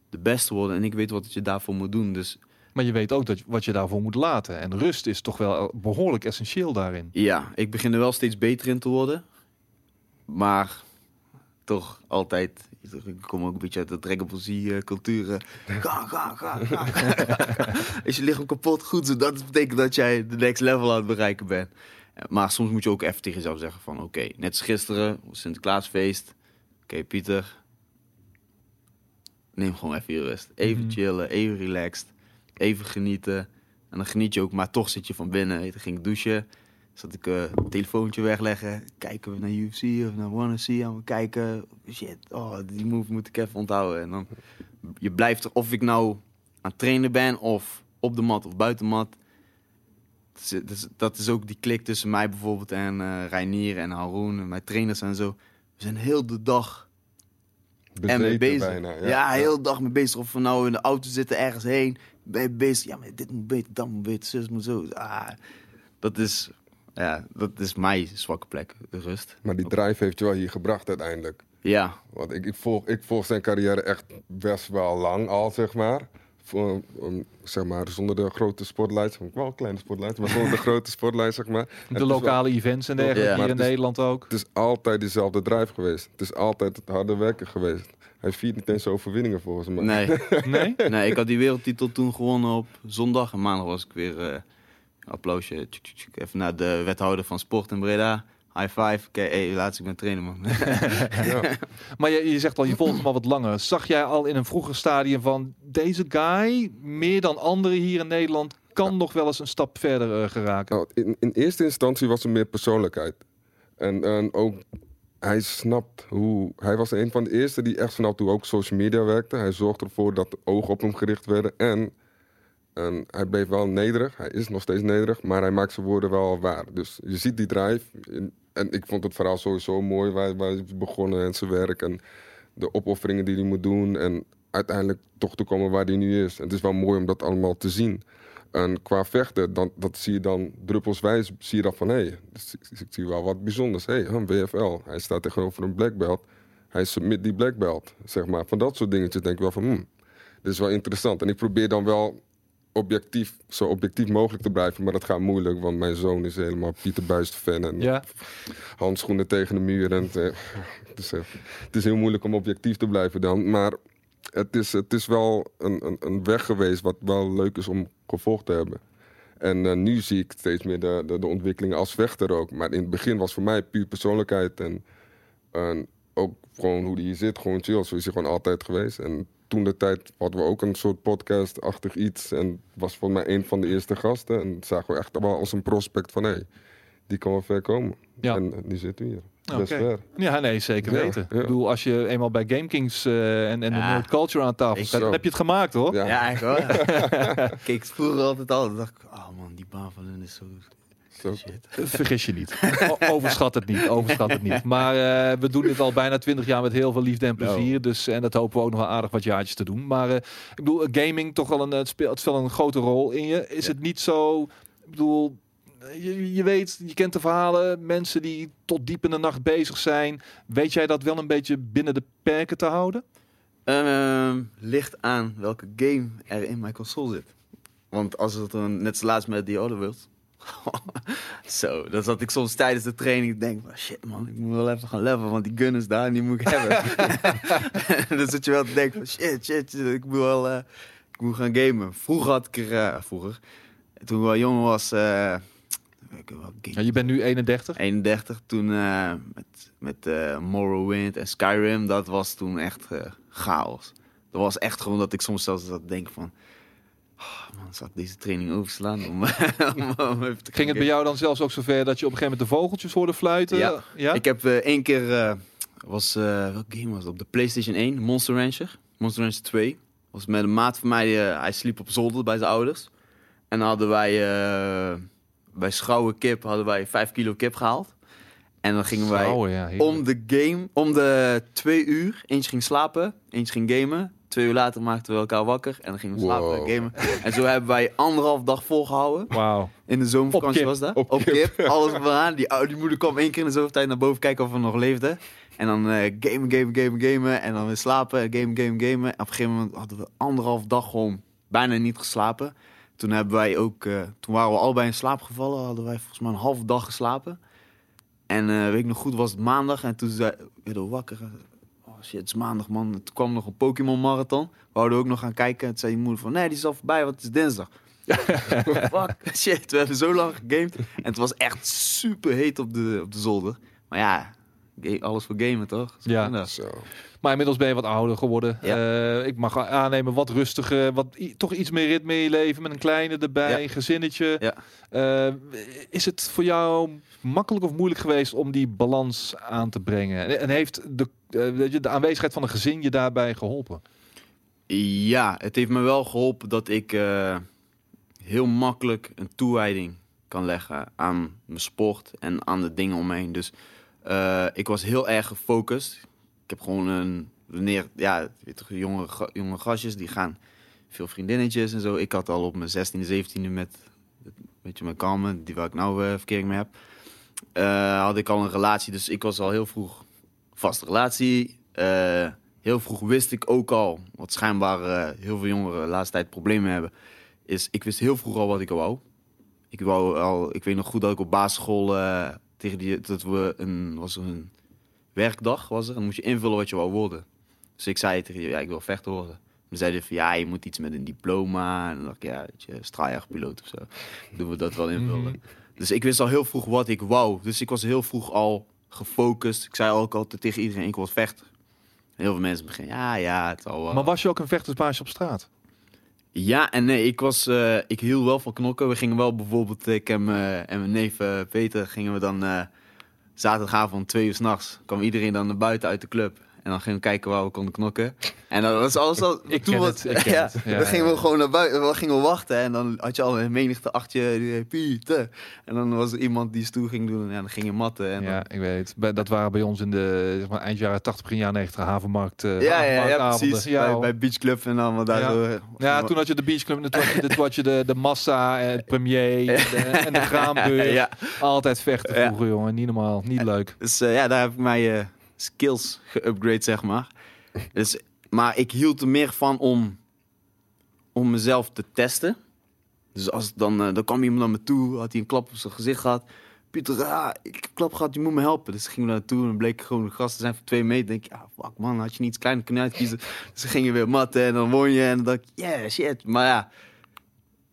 de beste worden en ik weet wat je daarvoor moet doen. Dus Maar je weet ook dat, wat je daarvoor moet laten. En rust is toch wel behoorlijk essentieel daarin. ja, ik begin er wel steeds beter in te worden. Maar toch altijd, ik kom ook een beetje uit de Dragon Ball Z eh, Ga, ga, ga, ga. Is je lichaam kapot? Goed, dat betekent dat jij de next level aan het bereiken bent. Maar soms moet je ook even tegen jezelf zeggen van... Oké, net als gisteren, Sinterklaasfeest. Oké, Pieter. Neem gewoon even je rust. Even Mhm. chillen, even relaxed. Even genieten. En dan geniet je ook, maar toch zit je van binnen. Dan ging ik douchen. Zat ik eh, een telefoontje wegleggen. Kijken we naar UFC of naar Wanna See. Aan we kijken. Shit, oh, die move moet ik even onthouden. En dan, je blijft er, of ik nou aan het trainen ben, of op de mat of buiten mat. Dat is, dat is, dat is ook die klik tussen mij bijvoorbeeld en eh Reinier en Haroon en mijn trainers en zo. We zijn heel de dag en mee bezig. bijna. ja, heel de dag mee bezig. Of we nou in de auto zitten ergens heen. Ben je bezig? Ja, maar dit moet beter, dat moet beter, zus moet zo. Ah, dat is, ja, dat is mijn zwakke plek, de rust. Maar die drive heeft je wel hier gebracht uiteindelijk. Ja, Want ik, ik, volg, ik volg zijn carrière echt best wel lang al, zeg maar. Voor, um, zeg maar zonder de grote spotlights. Wel kleine spotlights, maar zonder de grote spotlights, zeg maar. De wel- lokale events en dergelijke Ja. hier in is- Nederland ook. Het is altijd diezelfde drive geweest. Het is altijd het harde werken geweest. Hij viert niet eens overwinningen volgens mij. nee. Nee? nee, ik had die wereldtitel toen gewonnen op zondag. En maandag was ik weer, eh applausje, tjuk, tjuk, tjuk, even naar de wethouder van sport in Breda. High five. Oké, hey, laatst ik ben trainer, man. Ja. Maar je, je zegt al, je volgt hem al wat langer. Zag jij al in een vroeger stadium van deze guy, meer dan anderen hier in Nederland, kan nog wel eens een stap verder eh, geraken? Nou, in, in eerste instantie was er meer persoonlijkheid. En, en ook, hij snapt hoe... Hij was een van de eerste die echt snapte hoe ook social media werkte. Hij zorgde ervoor dat de ogen op hem gericht werden. En, en hij bleef wel nederig. Hij is nog steeds nederig, maar hij maakt zijn woorden wel waar. Dus je ziet die drive. En ik vond het verhaal sowieso mooi waar, waar hij begonnen en zijn werk. En de opofferingen die hij moet doen. En uiteindelijk toch te komen waar hij nu is. Het is wel mooi om dat allemaal te zien. En qua vechten, dan, dat zie je dan druppelswijs, zie je dat van, hé, hey, dus ik, ik zie wel wat bijzonders. Hé, hey, een WFL, hij staat tegenover een black belt. Hij submit die black belt, zeg maar. Van dat soort dingetjes denk ik wel van, hmm, dit is wel interessant. En ik probeer dan wel objectief, zo objectief mogelijk te blijven, maar dat gaat moeilijk, want mijn zoon is helemaal Pieter Buist fan en Ja, handschoenen tegen de muur. En het, eh, is, eh, het is heel moeilijk om objectief te blijven dan. Maar het is, het is wel een, een, een weg geweest wat wel leuk is om gevolgd te hebben. En eh, nu zie ik steeds meer de, de, de ontwikkelingen als vechter ook. Maar in het begin was voor mij puur persoonlijkheid. En, en ook gewoon hoe die hier zit, gewoon chill. Zo is hij gewoon altijd geweest. En toen de tijd hadden we ook een soort podcast-achtig iets. En was voor mij een van de eerste gasten. En zagen we echt wel als een prospect van... hé, hey, die kan wel ver komen. Ja. En eh, die zit hier. Ja nee, zeker Ja, weten. ja. Ik bedoel, als je eenmaal bij GameKings eh en, en de. Nerd Culture aan tafel staat, dan heb je het gemaakt hoor. Ja. Ja, eigenlijk wel. ja. Kijk, vroeger altijd al. Dan dacht ik, oh man, die baan van hun is zo Zo. shit. Vergis je niet. O- overschat het niet. Overschat het niet. Maar eh, we doen dit al bijna twintig jaar met heel veel liefde en plezier. Dus, en dat hopen we ook nog wel aardig wat jaartjes te doen. Maar eh, ik bedoel, gaming toch wel een, het speelt, het speelt een grote rol in je. Is het niet zo, ik bedoel, je, je weet, je kent de verhalen. Mensen die tot diep in de nacht bezig zijn. Weet jij dat wel een beetje binnen de perken te houden? Ehm, ligt aan welke game er in mijn console zit. Want als het dan net zo laatst met The Other World. Zo, dan zat ik soms tijdens de training te denken van shit man, ik moet wel even gaan levelen, want die gun is daar en die moet ik hebben. En dan zit je wel te denken van shit, shit, shit, ik moet wel eh, ik moet gaan gamen. Vroeger had ik er, eh, vroeger, toen ik wel jong was, eh, ik heb wel Ja, je bent nu 31. 31 toen eh, met, met eh, Morrowind en Skyrim, dat was toen echt eh, chaos. Dat was echt gewoon dat ik soms zelfs zat te denken van... Oh man, zal ik deze training overslaan? Om, om, om even te Ging het bij jou dan zelfs ook zover dat je op een gegeven moment de vogeltjes hoorde fluiten? Ja. ja? Ik heb eh, één keer, eh, was, eh welke game was het? Op de Playstation 1, Monster Rancher. Monster Rancher 2. Was met een maat van mij, hij sliep op zolder bij zijn ouders. En dan hadden wij, eh, bij Schouwen Kip, hadden wij 5 kilo kip gehaald. En dan gingen wij ja, om de game, om de twee uur, eentje ging slapen, eentje ging gamen. Twee uur later maakten we elkaar wakker en dan gingen we slapen Wow. en gamen. En zo hebben wij anderhalf dag volgehouden. Wauw. In de zomervakantie was dat. Op Op, kip. kip. Alles vooraan. Die, die moeder kwam één keer in de zoveel tijd naar boven kijken of we nog leefden. En dan eh gamen, gamen, gamen, gamen. En dan weer slapen, gamen, gamen, gamen. En op een gegeven moment hadden we anderhalf dag gewoon bijna niet geslapen. Toen hebben wij ook, eh, toen waren we allebei in slaap gevallen. Hadden wij volgens mij een halve dag geslapen. En eh, weet ik nog goed, was het maandag. En toen zei, we wakker. Oh shit, het is maandag man. Toen kwam nog een Pokémon marathon. We wouden ook nog gaan kijken. Toen zei die moeder van, nee, die is al voorbij, want het is dinsdag. Fuck, shit, we hebben zo lang gegamed. En het was echt super heet op de, op de zolder. Maar ja, alles voor gamen toch? Zo Ja. Zo. Maar inmiddels ben je wat ouder geworden. Ja. Eh, ik mag aannemen wat rustiger, wat toch iets meer ritme in je leven met een kleine erbij, Ja. gezinnetje. Ja. Eh, is het voor jou makkelijk of moeilijk geweest om die balans aan te brengen? En, heeft de, eh, de aanwezigheid van een gezin je daarbij geholpen? Ja, het heeft me wel geholpen dat ik eh, heel makkelijk een toewijding kan leggen aan mijn sport en aan de dingen om me heen. Dus eh, ik was heel erg gefocust. Ik heb gewoon een, wanneer, ja, weet toch, jonge, jonge gastjes die gaan veel vriendinnetjes en zo. Ik had al op mijn 16e, 17e met, weet je, mijn Carmen, die waar ik nou eh, verkering mee heb, eh, had ik al een relatie. Dus ik was al heel vroeg vaste relatie. Heel vroeg wist ik ook al, wat schijnbaar heel veel jongeren de laatste tijd problemen hebben, is ik wist heel vroeg al wat ik wou. Ik wou al, ik weet nog goed dat ik op basisschool tegen die, dat we een, was een werkdag was er, en dan moest je invullen wat je wou worden. Dus ik zei tegen je, ja, ik wil vechter worden. Dan zeiden ze van, ja, je moet iets met een diploma. En dan dacht ik, ja, je, straaljagerpiloot of zo. Doen we dat wel invullen. Mhm. Dus ik wist al heel vroeg wat ik wou. Dus ik was heel vroeg al gefocust. Ik zei ook altijd tegen iedereen, ik wil vechter. Heel veel mensen beginnen, ja, ja, het wel. Maar was je ook een vechtersbaasje op straat? Ja en nee, ik, was, eh, ik hield wel van knokken. We gingen wel bijvoorbeeld, ik en mijn, en mijn neef eh, Peter, gingen we dan eh, zaterdagavond twee uur s'nachts. kwam iedereen dan naar buiten uit de club. En dan gingen we kijken waar we konden knokken. En dan was alles al... Ik toen was- het, ja, het. Ja, dan gingen we gewoon naar buiten, dan gingen we wachten. En dan had je al een menigte achter je, die Pieter. En dan was er iemand die stoel ging doen. En dan ging je matten. En dan- Ja, ik weet. Bij- Dat waren bij ons in de zeg maar, eind jaren 80, begin jaren 90 havenmarkt. eh, ja, ja, ja, precies. Ja, bij, hoor. bij Beach Club en allemaal daar Ja. zo. Ja, toen had je de Beach Club, toen had je, toen had je de, de Massa, en het Premier de- en de. Ja. Altijd vechten vroeger, jongen. Niet normaal, niet leuk. Dus eh, ja, daar heb ik mijn eh, skills geupgrade, zeg maar. Dus, maar ik hield er meer van om, om mezelf te testen. Dus als dan, eh, dan kwam iemand naar me toe, had hij een klap op zijn gezicht gehad. Pieter, ah, ik heb een klap gehad, je moet me helpen. Dus gingen we naartoe en bleek gewoon de gasten zijn van twee meter. denk ik, ja, fuck man, had je niet iets kleiner kunnen uitkiezen. Dus ze gingen weer matten en dan won je. En dan dacht ik, yeah, shit. Maar ja,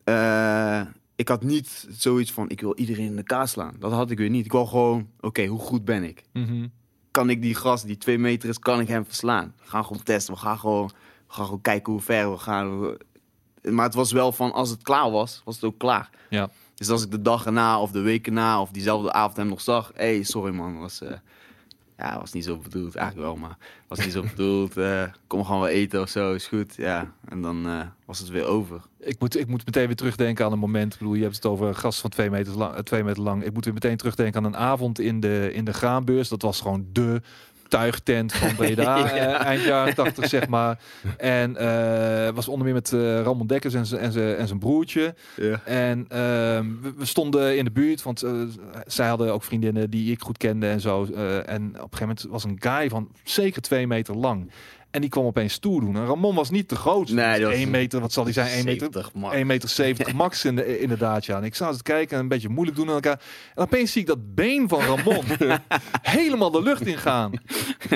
eh, ik had niet zoiets van, ik wil iedereen in de kaas slaan. Dat had ik weer niet. Ik wou gewoon, oké, hoe goed ben ik? Mhm. Kan ik die gast die twee meter is, kan ik hem verslaan? We gaan gewoon testen. We gaan gewoon, we gaan gewoon kijken hoe ver we gaan. Maar het was wel van, als het klaar was, was het ook klaar. Ja. Dus als ik de dag erna of de week erna of diezelfde avond hem nog zag. Hé, hey, sorry man, was, eh, ja, was niet zo bedoeld. Eigenlijk wel, maar was niet zo bedoeld. eh, kom gewoon wel eten of zo, is goed. Ja, en dan eh, was het weer over. Ik moet, ik moet meteen weer terugdenken aan een moment. Ik bedoel, je hebt het over gasten van twee meter, lang, eh, twee meter lang. Ik moet weer meteen terugdenken aan een avond in de, in de Graanbeurs. Dat was gewoon de tuigtent van Breda, Ja. eh, eind jaren 80 zeg maar. En eh, was onder meer met eh Ramon Dekkers en zijn- en en zijn broertje. Ja. En ehm, we, we stonden in de buurt, want zij hadden ook vriendinnen die ik goed kende en zo. Eh, en op een gegeven moment was een guy van zeker twee meter lang. En die kwam opeens stoer doen. En Ramon was niet te groot. Nee, dat was- 1 meter, wat zal die zijn? 1 meter, 70 man. 1 meter 70 max in de, inderdaad, ja. En ik zat te kijken en een beetje moeilijk doen aan elkaar. En opeens zie ik dat been van Ramon helemaal de lucht ingaan.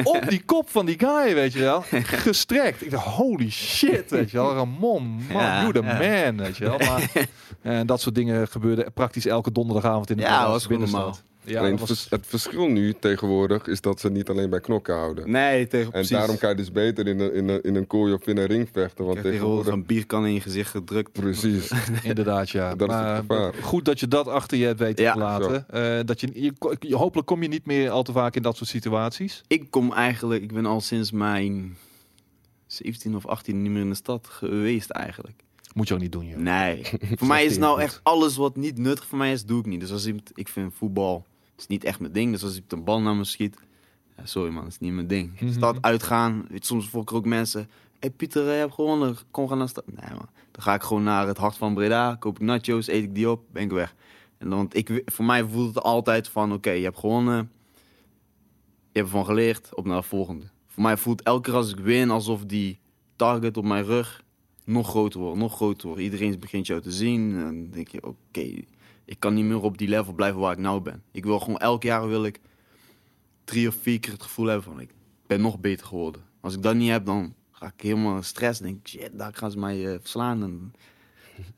Op die kop van die guy, weet je wel. Gestrekt. Ik dacht, holy shit, weet je wel. Ramon, man, Ja, you the ja. man, weet je wel. Maar, en dat soort dingen gebeurden praktisch elke donderdagavond in de Ja, Brabantse was binnenstad. Ja, Alleen het was, vers- het verschil nu tegenwoordig is dat ze niet alleen bij knokken houden. Nee, tegen En precies. daarom kan je dus beter in een, in een, in een kooi of in een ring vechten. Want Ik tegenwoordig een bierkan in je gezicht gedrukt. Precies. inderdaad, ja. Dat is maar het gevaar. goed dat je dat achter je hebt weten Ja, te laten. Eh, dat je, je, je- hopelijk kom je niet meer al te vaak in dat soort situaties. Ik kom eigenlijk, ik ben al sinds mijn 17 of 18 niet meer in de stad geweest eigenlijk. Moet je ook niet doen, joh. Nee. voor mij is nou echt alles wat niet nuttig voor mij is, doe ik niet. Dus als iemand, ik vind voetbal is niet echt mijn ding. Dus als ik een bal naar me schiet, ja, sorry man, dat is niet mijn ding. Mhm. Stad uitgaan, weet, soms volk er ook mensen. hey Pieter, je hebt gewonnen, kom gaan naar stad. Nee man, dan ga ik gewoon naar het hart van Breda, koop ik nachos, eet ik die op, ben ik weg. En dan, want ik, voor mij voelt het altijd van, oké, je hebt gewonnen, je hebt ervan geleerd, op naar de volgende. Voor mij voelt elke keer als ik win alsof die target op mijn rug nog groter wordt, nog groter wordt. Iedereen begint jou te zien en dan denk je, oké, ik kan niet meer op die level blijven waar ik nou ben. Ik wil gewoon elk jaar wil ik drie of vier keer het gevoel hebben van ik ben nog beter geworden. Als ik dat niet heb, dan ga ik helemaal stress. Denk shit, daar gaan ze mij eh, verslaan. En...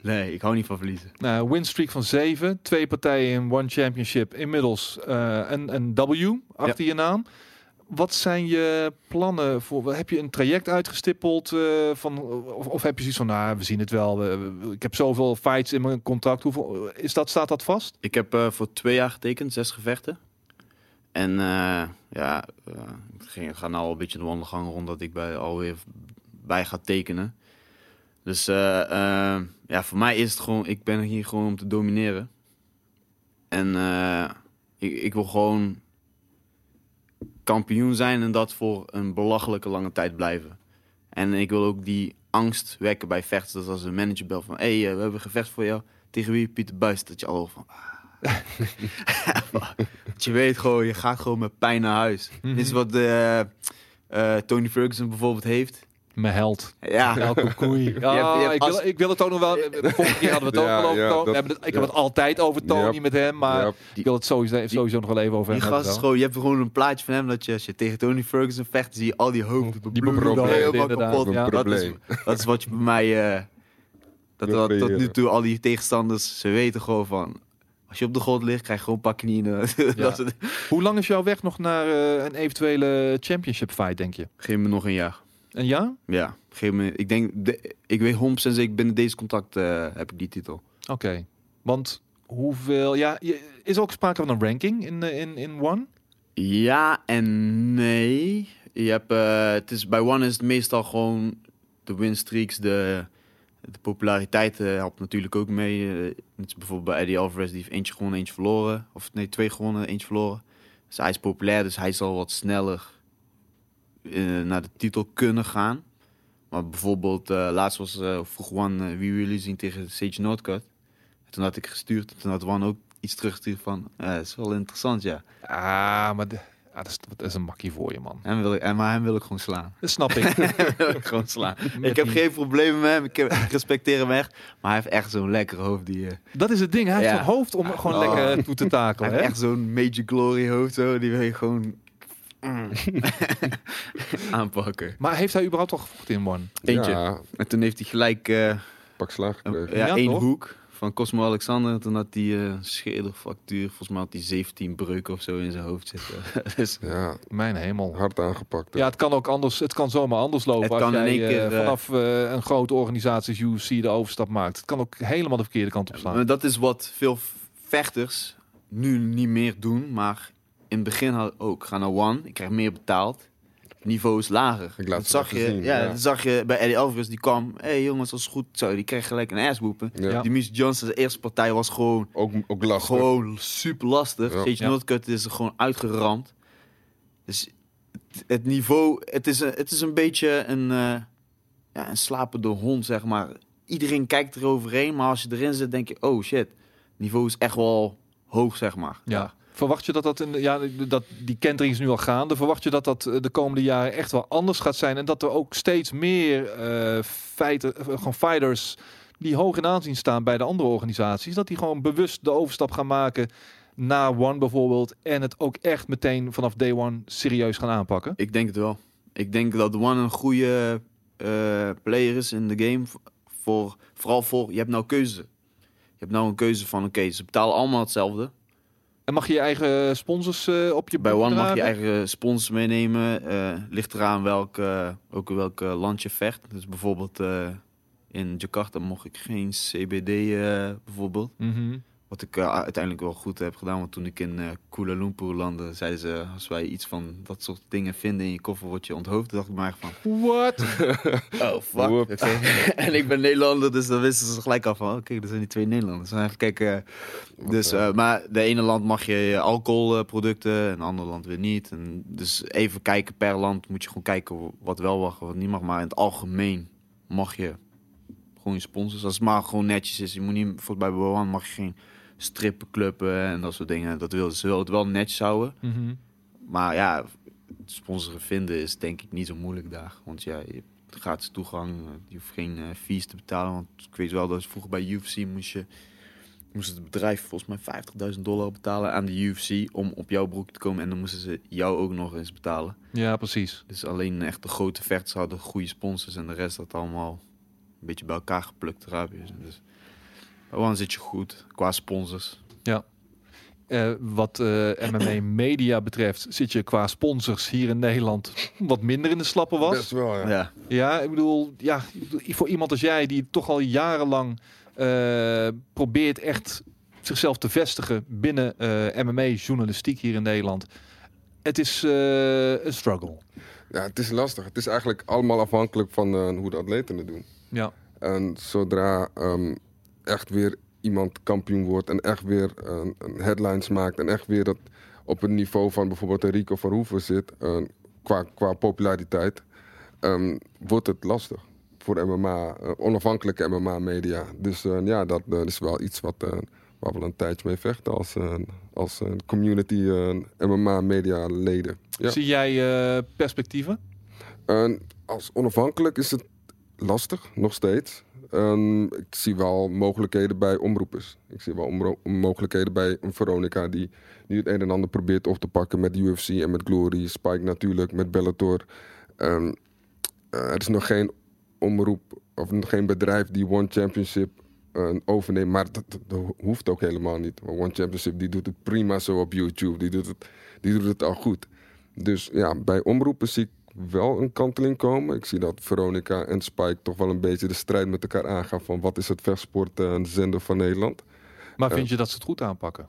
Nee, ik hou niet van verliezen. Nou, winstreak van 7, twee partijen in One Championship, inmiddels eh, een, een W achter je naam. Wat zijn je plannen voor? Heb je een traject uitgestippeld eh, van, of, of heb je zoiets van, nou, we zien het wel. we- we- ik heb zoveel fights in mijn contract. Hoeveel is dat? Staat dat vast? Ik heb eh, voor twee jaar getekend, zes gevechten. En eh, ja, ik ging- ga nou al een beetje de wandelgang rond dat ik bij, alweer bij ga tekenen. Dus ja, voor mij is het gewoon, ik ben hier gewoon om te domineren. En ik, ik wil gewoon kampioen zijn en dat voor een belachelijke lange tijd blijven. En ik wil ook die angst wekken bij vechters. Dat als een manager belt van, hé, hey, eh, we hebben gevecht voor jou. Tegen wie? Pieter Buis. Dat je al van... ah. Want je weet gewoon, je gaat gewoon met pijn naar huis. Dit is wat eh, eh, Tony Ferguson bijvoorbeeld heeft. Mijn held. Ja, Elke koei. Ja, je hebt ik, als- wil, ik wil het ook nog wel. Vorige keer hadden we het ook Ja, al over Tony. dat- ik ja. heb het altijd over Tony met hem. Maar ik wil het sowieso, sowieso nog wel even over die hem gast gewoon, je hebt gewoon een plaatje van hem dat je als je tegen Tony Ferguson vecht, zie je al die hoofden Die bebloeden, helemaal inderdaad, kapot. ja. Dat, is, dat is wat je bij mij, eh, dat, dat, tot nu toe al die tegenstanders, ze weten gewoon van, als je op de grond ligt, krijg je gewoon een pak knieën. dat is het. Hoe lang is jouw weg nog naar eh, een eventuele championship fight, denk je? Geef me nog een jaar. Een jaar? Ja, geef me, ik denk, de, ik weet 100% zeker, binnen deze contact eh, heb ik die titel. Oké. Want hoeveel... Ja, je- is er ook sprake van een ranking in, eh, in, in One? Ja en nee. Je hebt, eh, het is, bij One is het meestal gewoon de winstreaks, de, de populariteit helpt natuurlijk ook mee. Net als bijvoorbeeld bij Eddie Alvarez, die heeft eentje gewonnen, eentje verloren. Of nee, twee gewonnen, eentje verloren. Dus hij is populair, dus hij zal wat sneller eh, naar de titel kunnen gaan. Maar bijvoorbeeld, eh, laatst was eh vroeg One, eh, wie jullie zien tegen Sage Northcutt? Toen had ik gestuurd, en toen had One ook iets teruggestuurd van, dat is wel interessant, ja. Ah, maar de, ah, dat, is, dat is een makkie voor je, man. Hem wil ik, en maar hem wil ik gewoon slaan. Dat snap ik. Wil ik gewoon slaan. ik heb die- geen problemen met hem. Ik, heb, ik respecteer hem echt. Maar hij heeft echt zo'n lekker hoofd. Die, dat is het ding. Hij heeft een hoofd om gewoon Oh. lekker toe te hij takelen. heeft Hè? echt zo'n major glory hoofd. Zo. Die wil je gewoon mm, aanpakken. Maar heeft hij überhaupt al gevochten in One? Eentje. Ja, En toen heeft hij gelijk eh, pak slaag gekregen. ja, Ja, één toch? hoek van Cosmo Alexander. Toen had hij eh schedelfractuur. Volgens mij had hij 17 breuken of zo in zijn hoofd zitten. dus Ja, Mijn hemel. hard aangepakt. hè. Ja, het kan ook anders. Het kan zomaar anders lopen. Het als kan in jij, één eh, keer, vanaf eh, een grote organisatie als UFC de overstap maakt. Het kan ook helemaal de verkeerde kant op slaan. Dat is wat veel vechters nu niet meer doen. Maar in het begin had ook. Ga naar One. Ik krijg meer betaald. Niveau is lager. Ik laat dat zag je, zien, ja, ja. dat zag je bij Eddie Alvarez. Die kwam. Hé hey jongens, dat is goed. Zo, die kreeg gelijk een assboepen. Ja. Ja. Die Mies Johnson's eerste partij was gewoon, Ook, ook lastig. gewoon super lastig. Ja. Sage Ja. Northcutt is er gewoon uitgeramd. Dus het, het niveau, het is, een, het is een beetje een, eh, ja, een slapende hond, zeg maar. Iedereen kijkt eroverheen, maar als je erin zit, denk je, oh shit, niveau is echt wel hoog, zeg maar. Ja. Verwacht je dat dat in de, ja, dat die kentering is nu al gaande? Verwacht je dat dat eh, de komende jaren echt wel anders gaat zijn en dat er ook steeds meer eh, feiten, eh, gewoon fighters die hoog in aanzien staan bij de andere organisaties, dat die gewoon bewust de overstap gaan maken naar One bijvoorbeeld en het ook echt meteen vanaf day one serieus gaan aanpakken? Ik denk het wel. Ik denk dat One een goede player is in de game. Voor, vooral voor, je hebt nou keuze. Je hebt nou een keuze van, oké, ze betalen allemaal hetzelfde. En mag je je eigen sponsors eh, op je Bij One mag je eigen sponsors meenemen. eh, ligt eraan welk, eh, ook welk land je vecht. Dus bijvoorbeeld eh, in Jakarta mocht ik geen CBD eh, bijvoorbeeld. Mhm. Wat ik eh, uiteindelijk wel goed heb gedaan. Want toen ik in eh, Kuala Lumpur landde, zeiden ze... Als wij iets van dat soort dingen vinden in je koffer, word je onthoofd. Dacht ik maar van... What? Oh, fuck. En ik ben Nederlander, dus dan wisten ze gelijk al van... Oké, er zijn die twee Nederlanders. Dan even kijken. eh, dus, maar de ene land mag je je alcoholproducten, en het andere land weer niet. En dus even kijken per land moet je gewoon kijken wat wel mag, wat niet mag. Maar in het algemeen mag je gewoon je sponsors. Als het maar gewoon netjes is. Je moet niet, volgens bij Boan mag je geen strippenclubben en dat soort dingen. Dat wil, ze willen het wel netjes houden. Mhm. Maar ja, sponsoren vinden is denk ik niet zo moeilijk daar. Want ja, je hebt gratis toegang. Je hoeft geen eh, fees te betalen. Want ik weet wel dat vroeger bij UFC moest je... Moest het bedrijf volgens mij 50.000 dollar betalen aan de UFC om op jouw broek te komen. En dan moesten ze jou ook nog eens betalen. Ja, precies. Dus alleen echt de grote vechters hadden goede sponsors. En de rest had allemaal een beetje bij elkaar geplukt Arabiërs. Dus One zit je goed qua sponsors. Eh, wat eh, MMA media betreft zit je qua sponsors hier in Nederland wat minder in de slappe was. Best wel, ja. Ja. Ja, ik bedoel, ja, voor iemand als jij die toch al jarenlang eh, probeert echt zichzelf te vestigen binnen eh, MMA-journalistiek hier in Nederland. Het is eh, een struggle. Ja, het is lastig. Het is eigenlijk allemaal afhankelijk van hoe de atleten het doen. Ja, En zodra ehm, echt weer iemand kampioen wordt en echt weer een headlines maakt en echt weer dat op het niveau van bijvoorbeeld Rico van Hoeven zit, qua, qua populariteit, ehm, wordt het lastig voor MMA, eh, onafhankelijke MMA-media. Dus eh, ja, dat eh, is wel iets wat, waar we een tijdje mee vechten als, als community MMA-media-leden. Ja. zie jij perspectieven? En als onafhankelijk is het lastig, nog steeds. En ik zie wel mogelijkheden bij omroepers. Ik zie wel mogelijkheden bij een Veronica die, die het een en ander probeert op te pakken met UFC en met Glory, Spike natuurlijk, met Bellator. Ehm, eh, er is nog geen omroep of geen bedrijf die One Championship eh, overneemt, maar dat, hoeft ook helemaal niet. One Championship die doet het prima zo op YouTube, die doet het, die doet het al goed. Dus ja, bij omroepen zie ik wel een kanteling komen. Ik zie dat Veronica en Spike toch wel een beetje de strijd met elkaar aangaan van wat is het vechtsport eh, zender van Nederland. Maar vind je dat ze het goed aanpakken?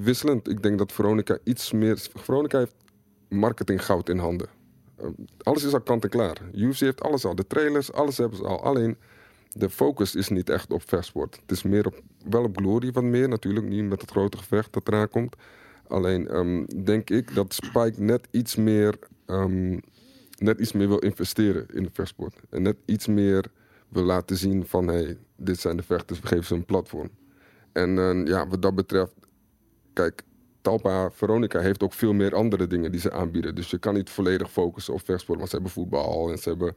Wisselend. Ik denk dat Veronica iets meer... Veronica heeft marketinggoud in handen. Ehm, alles is al kant en klaar. UFC heeft alles al. De trailers, alles hebben ze al. Alleen de focus is niet echt op vechtsport. Het is meer op, wel op Glory wat meer natuurlijk. Niet met het grote gevecht dat eraan komt. Alleen ehm, denk ik dat Spike net iets meer... ehm, net iets meer wil investeren in de vechtsport. En net iets meer wil laten zien van... Hey, dit zijn de vechters, we geven ze een platform. En eh, ja, wat dat betreft, kijk, Talpa Veronica heeft ook veel meer andere dingen die ze aanbieden. Dus je kan niet volledig focussen op vechtsport, want ze hebben voetbal en ze hebben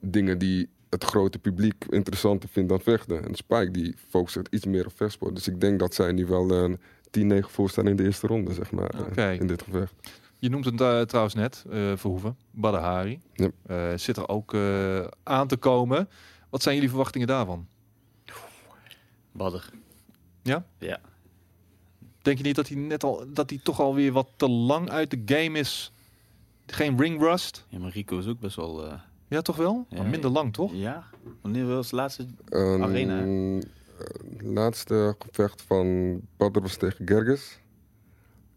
dingen die het grote publiek interessanter vindt dan vechten. En Spike die focust iets meer op vechtsport. Dus ik denk dat zij nu wel een 10-9 voorstaan in de eerste ronde, zeg maar, eh, in dit gevecht. Je noemt het eh, trouwens net, eh Verhoeven, Badahari. Ja. Eh, zit er ook eh, aan te komen. Wat zijn jullie verwachtingen daarvan? Badder. Ja? Ja. Denk je niet dat hij net al dat hij toch alweer wat te lang uit de game is? Geen ring rust? Ja, maar Rico is ook best wel... eh, Ja, toch wel? Ja, maar minder lang, toch? Ja. Wanneer was het laatste? Ehm, Arena, laatste gevecht van Badr was tegen Gerges.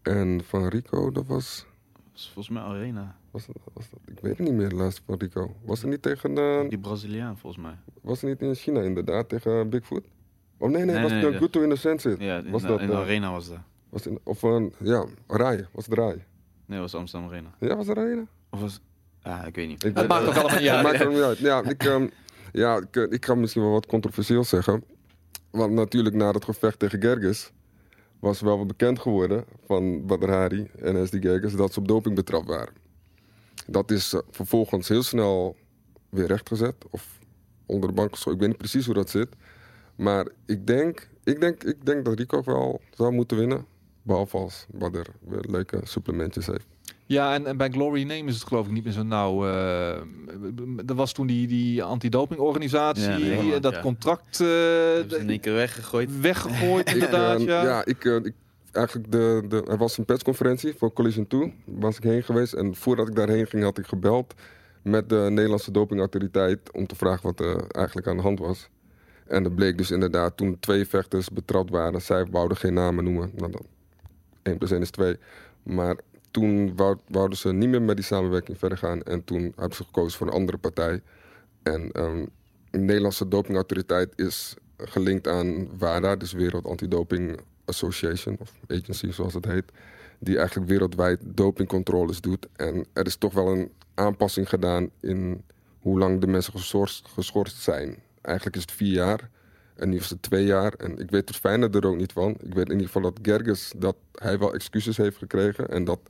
En van Rico, dat was... was volgens mij Arena. Was dat, was dat, ik weet het niet meer, de laatste van Rico. Was het niet tegen... eh, Die Braziliaan volgens mij. Was het niet in China inderdaad, tegen Bigfoot? Oh nee, nee, Nee, was nee, het nee. uh, Guto Innocent Ja, in, was de- dat, in de eh, Arena was dat. Was in, of een, ja, Rai, was het Rai? Nee, was Amsterdam Arena. Ja, was het Rai? Of was... Ja, ik weet niet. Ik Het maakt ook allemaal niet Het uit. maakt niet uit. Ja, ik, ehm, ja ik, eh, ik kan misschien wel wat controversieel zeggen. Want natuurlijk na het gevecht tegen Gerges was wel bekend geworden van Badr Hari en SD Gerges dat ze op doping betrapt waren. Dat is eh, vervolgens heel snel weer rechtgezet of onder de bank geschoten. Ik weet niet precies hoe dat zit. Maar ik denk, ik denk, ik denk dat Rico wel zou moeten winnen. Behalve als Badr weer leuke supplementjes heeft. Ja, en, en bij Glory Name is het geloof ik niet meer zo nauw. eh, er was toen die, die antidopingorganisatie, Ja, nee, eh, dat ja. contract eh, in één keer weggegooid. weggegooid inderdaad. Ja. ja, ik, ik, eigenlijk de, de, er was een persconferentie voor Collision 2. Was ik heen geweest. En voordat ik daarheen ging, had ik gebeld met de Nederlandse dopingautoriteit om te vragen wat er eigenlijk aan de hand was. En dat bleek dus inderdaad toen twee vechters betrapt waren. Zij wouden geen namen noemen. Nou, dan 1 plus 1 is 2. Maar toen wou, wouden ze niet meer met die samenwerking verder gaan. En toen hebben ze gekozen voor een andere partij. En ehm, de Nederlandse dopingautoriteit is gelinkt aan WADA, dus Wereld Antidoping Association, of Agency zoals het heet. Die eigenlijk wereldwijd dopingcontroles doet. En er is toch wel een aanpassing gedaan in hoe lang de mensen geschorst, geschorst zijn. Eigenlijk is het vier jaar. En nu is het twee jaar. En ik weet het fijne er ook niet van. Ik weet in ieder geval dat Gerges dat hij wel excuses heeft gekregen. En dat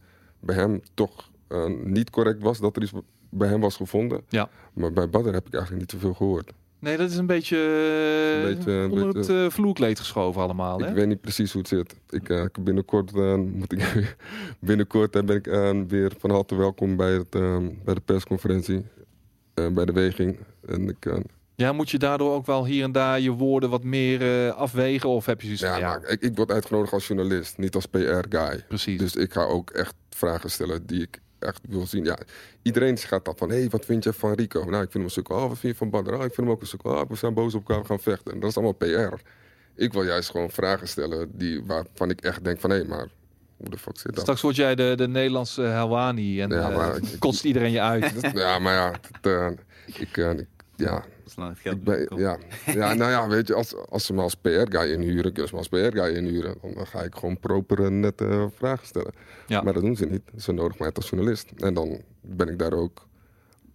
bij hem toch eh, niet correct was dat er iets bij hem was gevonden. Ja. Maar bij Badr heb ik eigenlijk niet zoveel gehoord. Nee, dat is een beetje, eh, Een beetje, een onder beetje- het eh, vloerkleed geschoven allemaal. Hè? Ik weet niet precies hoe het zit. Ik, eh, binnenkort eh, moet ik binnenkort eh, ben ik eh, weer van harte welkom bij, het, eh, bij de persconferentie. eh, bij de weging. En ik, eh, Ja, moet je daardoor ook wel hier en daar je woorden wat meer eh, afwegen? Of heb je zoiets ja, maar ik, ik word uitgenodigd als journalist, niet als PR-guy. precies. Dus ik ga ook echt vragen stellen die ik echt wil zien. Ja, iedereen gaat dan van, hé, hey, wat vind je van Rico? Nou, ik vind hem een stuk, oh, wat vind je van Badr? Oh, ik vind hem ook een stuk, oh, we zijn boos op elkaar, we gaan vechten. En dat is allemaal PR. Ik wil juist gewoon vragen stellen die, waarvan ik echt denk van, hé, maar hoe de fuck zit dat? Straks word jij de, de Nederlandse Helwani en Ja, eh, maar ik- kotst iedereen je uit. Ja, maar ja, het, eh, ik, eh, ik- ja, Zolang het geld ik ben, binnenkomt. ja, ja, nou ja, weet je, als, als ze me als PR-guy inhuren, dus me als PR-guy inhuren, dan ga ik gewoon proper en nette eh, vragen stellen. Ja. Maar dat doen ze niet. Ze nodigen mij als journalist. En dan ben ik daar ook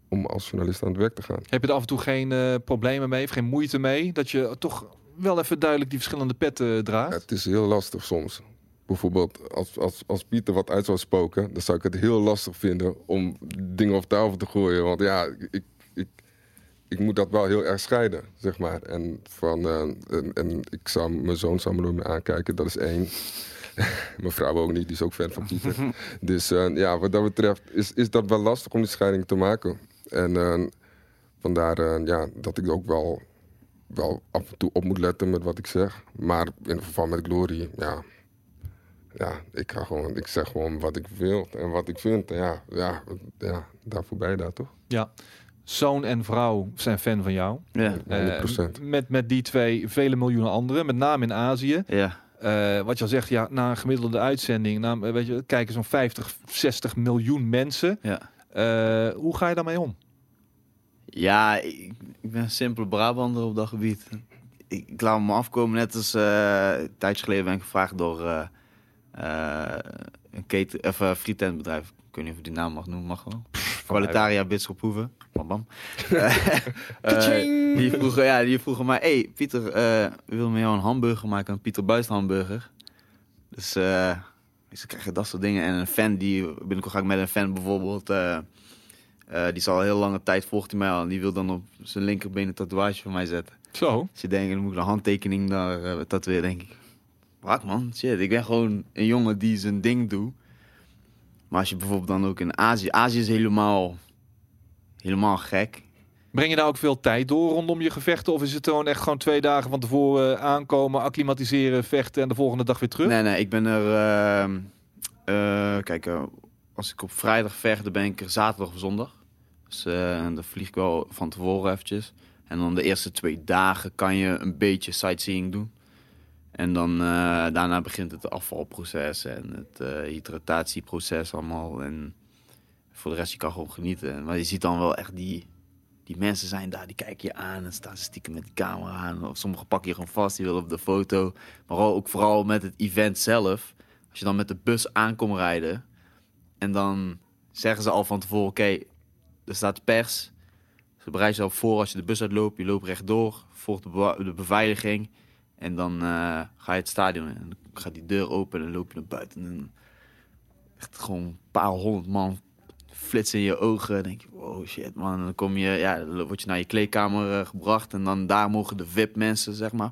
om als journalist aan het werk te gaan. Heb je er af en toe geen eh, problemen mee of geen moeite mee? Dat je toch wel even duidelijk die verschillende petten draagt? Het is heel lastig soms. Bijvoorbeeld, als, als, als Pieter wat uit zou spoken, dan zou ik het heel lastig vinden om dingen op tafel te gooien. Want ja, ik, ik, ik moet dat wel heel erg scheiden, zeg maar. En, van, eh, en, en ik zou, mijn zoon zou me nooit meer aankijken, dat is één. mijn vrouw ook niet, die is ook fan van Pieter. dus eh, ja, wat dat betreft is, is dat wel lastig om die scheiding te maken. En eh, vandaar eh, ja, dat ik ook wel, wel af en toe op moet letten met wat ik zeg. Maar in het geval met Glory, ja, ja, ik, ga gewoon, ik zeg gewoon wat ik wil en wat ik vind. En ja, ja, ja daarvoor ben je daar toch? Ja. Zoon en vrouw zijn fan van jou. Ja, Eh, 100%. met, met die twee vele miljoenen anderen, met name in Azië. ja. Eh, wat je al zegt, ja, na een gemiddelde uitzending, na, eh, weet je, kijken zo'n 50, 60 miljoen mensen. ja. Eh, hoe ga je daarmee om? Ja, ik, ik ben een simpele Brabander op dat gebied. Ik, ik laat me afkomen, net als eh, een tijdje geleden ben ik gevraagd door eh, eh, een keten, of, uh, frietentbedrijf. Ik weet niet of ik die naam mag noemen, mag wel. Qualitaria Bisschop Hoeven. Bam, bam. Eh, eh, die, vroegen, ja, die vroegen mij, hey Pieter, eh, willen met jou een hamburger maken, een Pieter Buist hamburger. Dus eh ze krijgen dat soort dingen. En een fan, die binnenkort ga ik met een fan bijvoorbeeld... die is al heel lange tijd volgt hij mij al. En die wil dan op zijn linkerbeen een tatoeage van mij zetten. Zo. Dus je denkt, dan moet ik een handtekening daar uh, tatoeëren, denk ik. Wat man, shit. Ik ben gewoon een jongen die zijn ding doet. Maar als je bijvoorbeeld dan ook in Azië... Azië is helemaal, helemaal gek. Breng je daar ook veel tijd door rondom je gevechten? Of is het gewoon echt gewoon twee dagen van tevoren aankomen, acclimatiseren, vechten en de volgende dag weer terug? Nee, nee, ik ben er... Uh, uh, kijk, uh, als ik op vrijdag vecht, dan ben ik er zaterdag of zondag. Dus dan vlieg ik wel van tevoren eventjes. En dan de eerste twee dagen kan je een beetje sightseeing doen. En dan uh, daarna begint het afvalproces en het uh, hydratatieproces allemaal. En voor de rest, je kan gewoon genieten. Maar je ziet dan wel echt die, die mensen zijn daar, die kijken je aan en staan stiekem met die camera aan. Of sommigen pakken je gewoon vast, die willen op de foto. Maar ook vooral met het event zelf. Als je dan met de bus aankomt rijden en dan zeggen ze al van tevoren, oké, er staat pers. Ze bereiden al voor als je de bus uitloopt. Je loopt rechtdoor, volgt de, de beveiliging. En dan uh, ga je het stadion in. En dan gaat die deur open en loop je naar buiten. En echt gewoon een paar honderd man flitsen in je ogen. Dan denk je, wow shit man. En dan kom je, ja, word je naar je kleedkamer uh, gebracht. En dan daar mogen de VIP mensen, zeg maar.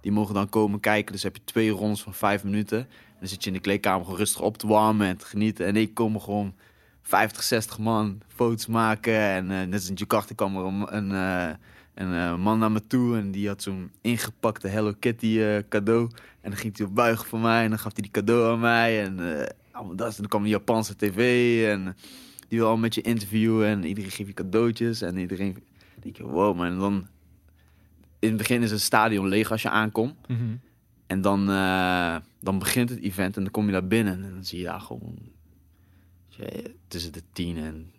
Die mogen dan komen kijken. Dus heb je twee rondes van vijf minuten. En dan zit je in de kleedkamer gewoon rustig op te warmen en te genieten. En ik kom gewoon 50, 60 man foto's maken. En uh, net als in Jakarta kwam er een, een uh, man naar me toe. En die had zo'n ingepakte Hello Kitty eh, cadeau. En dan ging hij op buigen voor mij. En dan gaf hij die cadeau aan mij. En, eh, allemaal dat. en dan kwam een Japanse tv. En die wil al met je interviewen. En iedereen geeft je cadeautjes. En iedereen denk je, wow man. En dan in het begin is het stadion leeg als je aankomt. Mhm. En dan, eh, dan begint het event en dan kom je daar binnen en dan zie je daar gewoon je, tussen de 10 en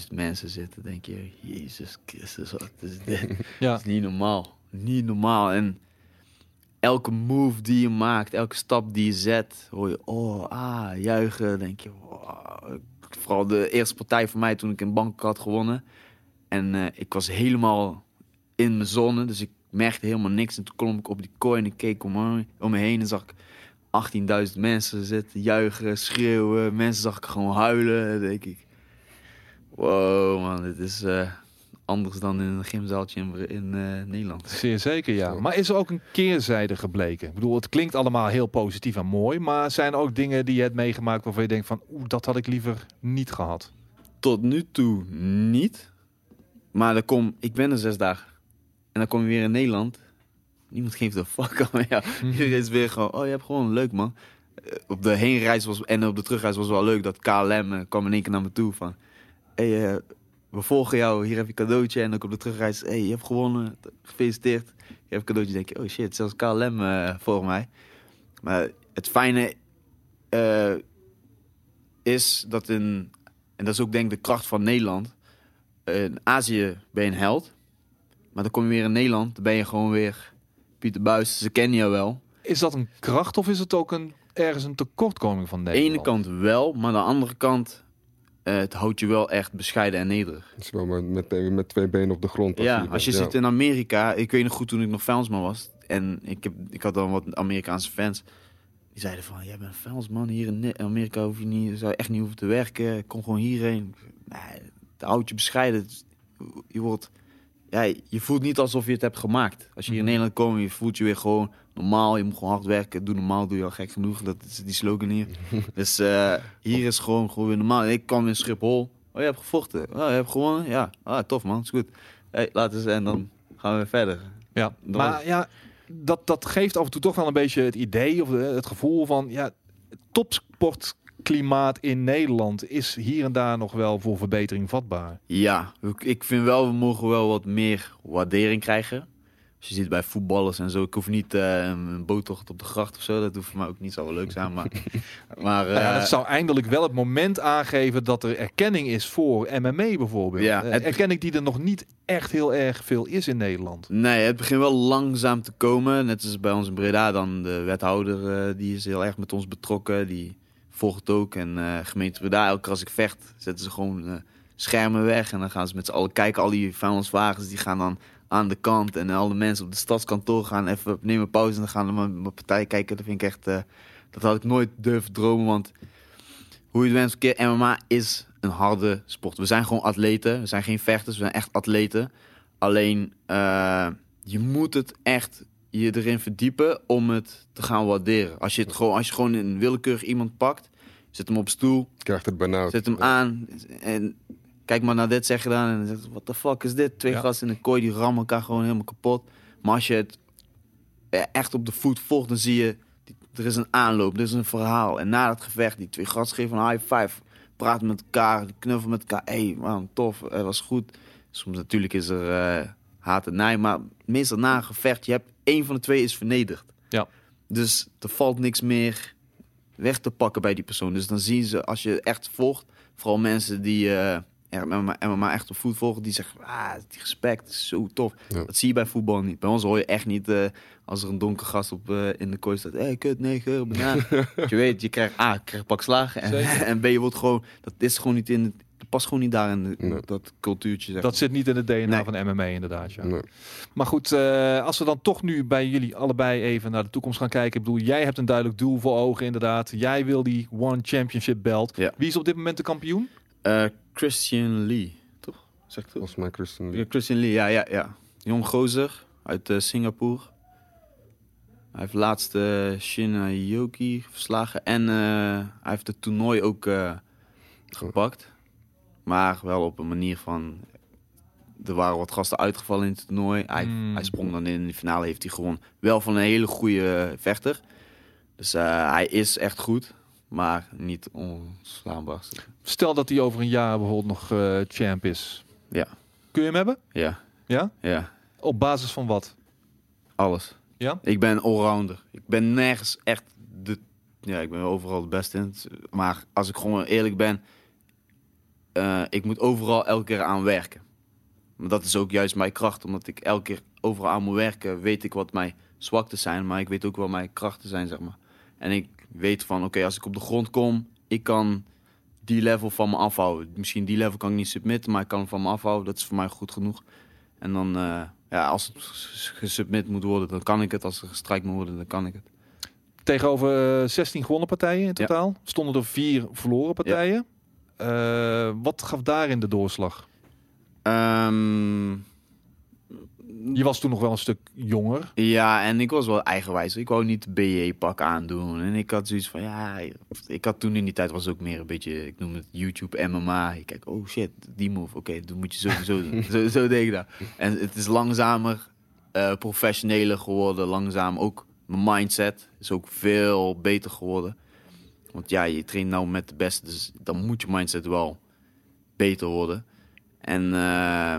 30.000 mensen zitten. denk je, Jezus Christus, wat is dit? Ja. Dat is niet normaal. Niet normaal. En elke move die je maakt, elke stap die je zet, hoor je, oh, ah, juichen. denk je, wow. Vooral de eerste partij voor mij toen ik in Bangkok had gewonnen. En eh, ik was helemaal in mijn zone, dus ik merkte helemaal niks. En toen klom ik op die kooi en ik keek om me, om me heen en zag ik 18.000 mensen zitten, juichen, schreeuwen. Mensen zag ik gewoon huilen. Denk ik, wow man, dit is eh, anders dan in een gymzaaltje in, in eh, Nederland. Zeer zeker, ja. Maar is er ook een keerzijde gebleken? Ik bedoel, het klinkt allemaal heel positief en mooi, maar zijn er ook dingen die je hebt meegemaakt waarvan je denkt van, oeh, dat had ik liever niet gehad? Tot nu toe niet. Maar dan kom, ik ben er zes dagen. En dan kom je weer in Nederland. Niemand geeft een fuck aan jou. Iedereen is weer gewoon, oh je hebt gewoon leuk man. Eh, Op de heenreis was, en op de terugreis was wel leuk dat KLM eh, kwam in één keer naar me toe van... Hey, eh, we volgen jou, hier heb je cadeautje. En ook op de terugreis, hey, je hebt gewonnen, gefeliciteerd. Je hebt een cadeautje, denk je, oh shit, zelfs KLM eh volgt mij. Maar het fijne is dat in, en dat is ook denk ik de kracht van Nederland. In Azië ben je een held. Maar dan kom je weer in Nederland, dan ben je gewoon weer Pieter Buis. Ze kennen je wel. Is dat een kracht of is het ook een, ergens een tekortkoming van Aan de Nederland? ene kant wel, maar aan de andere kant... eh, het houdt je wel echt bescheiden en nederig. Het is wel maar met, met twee benen op de grond. Ja, je als je zit in Amerika... Ik weet nog goed toen ik nog fansman was. En ik, heb, ik had dan wat Amerikaanse fans. Die zeiden van... Jij bent een fansman. Hier in Amerika hoef je niet, zou je echt niet hoeven te werken. Kom gewoon hierheen. Nee, het houdt je bescheiden. Je wordt... Ja, je voelt niet alsof je het hebt gemaakt. Als je hier in Nederland komt, je voelt je weer gewoon normaal. Je moet gewoon hard werken. Doe normaal, doe je al gek genoeg. Dat is die slogan hier. dus eh, hier is gewoon, gewoon weer normaal. En ik kwam in Schiphol. Oh, je hebt gevochten. Oh, je hebt gewonnen? Ja. Ah, tof man, is goed. Hey, laten we en dan gaan we weer verder. Ja, Dan- maar ja, dat, dat geeft af en toe toch wel een beetje het idee of het gevoel van, ja, het topsportklimaat in Nederland is hier en daar nog wel voor verbetering vatbaar. Ja, ik- vind wel, we mogen wel wat meer waardering krijgen. Als je ziet bij voetballers en zo, ik hoef niet eh, een boottocht op de gracht of zo. Dat hoeft voor mij ook niet zo leuk zijn. Maar, maar ja, eh, dat zou eindelijk wel het moment aangeven dat er erkenning is voor MMA bijvoorbeeld. Ja, Eh, het- erkenning die er nog niet echt heel erg veel is in Nederland. Nee, het begint wel langzaam te komen. Net als bij ons in Breda dan de wethouder, die is heel erg met ons betrokken. Die volgt ook. En eh, gemeente Breda, elke keer als ik vecht, zetten ze gewoon eh, schermen weg. En dan gaan ze met z'n allen kijken. Al die vuilniswagens, die gaan dan aan de kant. En al de mensen op de stadskantoor gaan even nemen pauze. En dan gaan naar mijn partij kijken. Dat vind ik echt... eh, dat had ik nooit durven dromen, want... Hoe je het verkeerd, MMA is een harde sport. We zijn gewoon atleten. We zijn geen vechters, we zijn echt atleten. Alleen, je moet het echt je erin verdiepen om het te gaan waarderen. Als je, het gewoon, als je gewoon een willekeurig iemand pakt, zet hem op stoel, krijgt het benauwd. zet hem aan en kijk maar naar dit zeg je dan en dan zegt wat de fuck is dit? Twee Ja. gasten in een kooi die rammen elkaar gewoon helemaal kapot. Maar als je het echt op de voet volgt, dan zie je er is een aanloop, er is een verhaal. En na dat gevecht, die twee gasten geven een high five, praten met elkaar, knuffelen met elkaar. Hé hey, man, tof, het was goed. Soms natuurlijk is er eh, haat en nij, maar meestal na een gevecht, je hebt één van de twee is vernederd. Ja. Dus er valt niks meer weg te pakken bij die persoon. Dus dan zien ze, als je echt volgt, vooral mensen die eh er MMA, MMA echt op voet volgen, die zeggen, ah, die respect is zo tof. Ja. Dat zie je bij voetbal niet. Bij ons hoor je echt niet eh, als er een donker gast op, eh, in de kooi staat, hé, hey, kut, neger, banaan. je weet, je krijgt, ah, je krijgt pak slagen. En, en B, je wordt gewoon, dat is gewoon niet in, dat past gewoon niet daar in de- Nee. dat cultuurtje. Zeg. Dat zit niet in het DNA Nee. van MMA inderdaad. Ja. Nee. Maar goed, eh, als we dan toch nu bij jullie allebei even naar de toekomst gaan kijken. Ik bedoel, jij hebt een duidelijk doel voor ogen inderdaad. Jij wil die One Championship belt. Ja. Wie is op dit moment de kampioen? Eh, Christian Lee, toch? Zeg ik toch? Volgens mij Christian Lee. Ja, Christian Lee, ja, ja, ja. Jong gozer uit eh, Singapore. Hij heeft laatst eh Shin Yoki verslagen. En eh, hij heeft het toernooi ook eh, gepakt. Maar wel op een manier van... Er waren wat gasten uitgevallen in het toernooi. Hij, Hmm. hij sprong dan in de finale, heeft hij gewonnen. Wel van een hele goede vechter. Dus eh, hij is echt goed. Maar niet onslaanbaar. Stel dat hij over een jaar bijvoorbeeld nog eh, champ is. Ja. Kun je hem hebben? Ja, Ja? ja. Op basis van wat? Alles. Ja? Ik ben allrounder. Ik ben nergens echt de... Ja, ik ben overal het beste in. Maar als ik gewoon eerlijk ben... eh, ik moet overal elke keer aan werken. Maar dat is ook juist mijn kracht. Omdat ik elke keer overal aan moet werken... weet ik wat mijn zwaktes zijn. Maar ik weet ook wat mijn krachten zijn, zeg maar. En ik weet van, oké, als ik op de grond kom... ik kan die level van me afhouden. Misschien die level kan ik niet submitten... maar ik kan hem van me afhouden. Dat is voor mij goed genoeg. En dan... eh, ja, als het gesubmit moet worden, dan kan ik het. Als er gestrikt moet worden, dan kan ik het. Tegenover eh, 16 gewonnen partijen in totaal stonden er vier verloren partijen. Eh, wat gaf daarin de doorslag? Ehm, Je was toen nog wel een stuk jonger. ja, en ik was wel eigenwijs. Ik wou niet BJ-pak aandoen. En ik had zoiets van, ja... Ik had toen in die tijd was ook meer een beetje... Ik noem het YouTube MMA. Ik kijk, oh shit, die move. Oké, dat moet je sowieso doen. zo, zo deed ik dat. En het is langzamer, eh, professioneler geworden. Langzaam ook mijn mindset is ook veel beter geworden. Want ja, je traint nou met de beste. Dus dan moet je mindset wel beter worden. En... eh,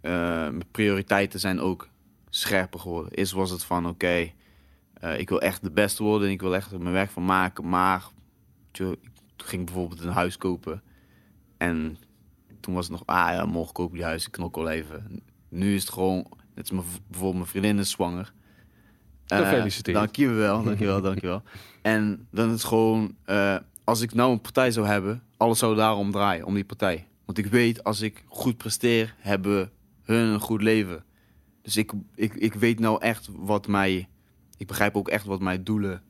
eh, mijn prioriteiten zijn ook scherper geworden. Eerst was het van, oké, eh, ik wil echt de beste worden en ik wil echt mijn werk van maken. Maar ik ging bijvoorbeeld een huis kopen. En toen was het nog, ah ja, morgen koop ik die huis, ik knok wel even. Nu is het gewoon, net als mijn, bijvoorbeeld mijn vriendin is zwanger. Eh, Gefeliciteerd. Dankjewel, dankjewel, dankjewel. En dan is gewoon, eh, als ik nou een partij zou hebben, alles zou daarom draaien, om die partij. Want ik weet, als ik goed presteer, hebben hun een goed leven. Dus ik, ik, ik weet nou echt wat mij... Ik begrijp ook echt wat mijn doelen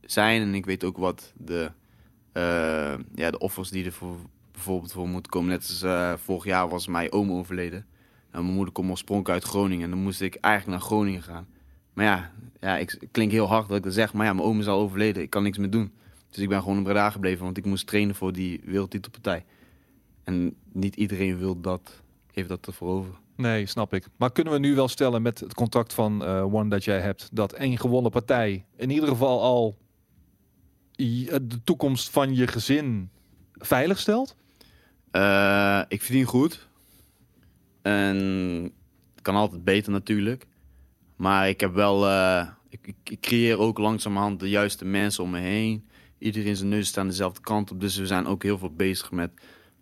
zijn. En ik weet ook wat de, eh, ja, de offers die er voor, bijvoorbeeld voor moeten komen. Net als eh, vorig jaar was mijn oom overleden. Nou, mijn moeder komt oorspronkelijk uit Groningen. En dan moest ik eigenlijk naar Groningen gaan. Maar ja, ja ik, het klinkt heel hard dat ik dat zeg. Maar ja, mijn oom is al overleden. Ik kan niks meer doen. Dus ik ben gewoon in Breda gebleven. Want ik moest trainen voor die wereldtitelpartij. En niet iedereen wil dat, heeft dat ervoor over. Nee, snap ik. Maar kunnen we nu wel stellen met het contact van eh, One dat jij hebt, dat één gewonnen partij in ieder geval al eh, de toekomst van je gezin veilig stelt? Eh, ik verdien goed. En het kan altijd beter natuurlijk. Maar ik heb wel... eh, ik, ik, creëer ook langzamerhand de juiste mensen om me heen. Iedereen zijn neus staan dezelfde kant op. Dus we zijn ook heel veel bezig met...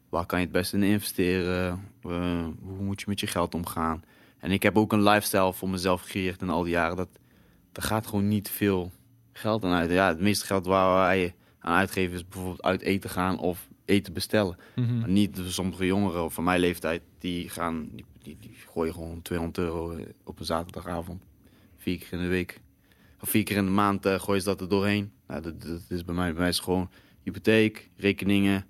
Waar kan je het beste in investeren? Eh, hoe moet je met je geld omgaan? En ik heb ook een lifestyle voor mezelf gecreëerd in al die jaren. Dat, er gaat gewoon niet veel geld aan uit. Ja, het meeste geld waar wij aan uitgeven is bijvoorbeeld uit eten gaan of eten bestellen. Maar niet de sommige jongeren van mijn leeftijd, die gaan, die, die, die gooien gewoon 200 euro op een zaterdagavond. Vier keer in de week. Of vier keer in de maand uh, gooien ze dat er doorheen. Nou, dat, dat is bij mij, bij mij is gewoon hypotheek, rekeningen.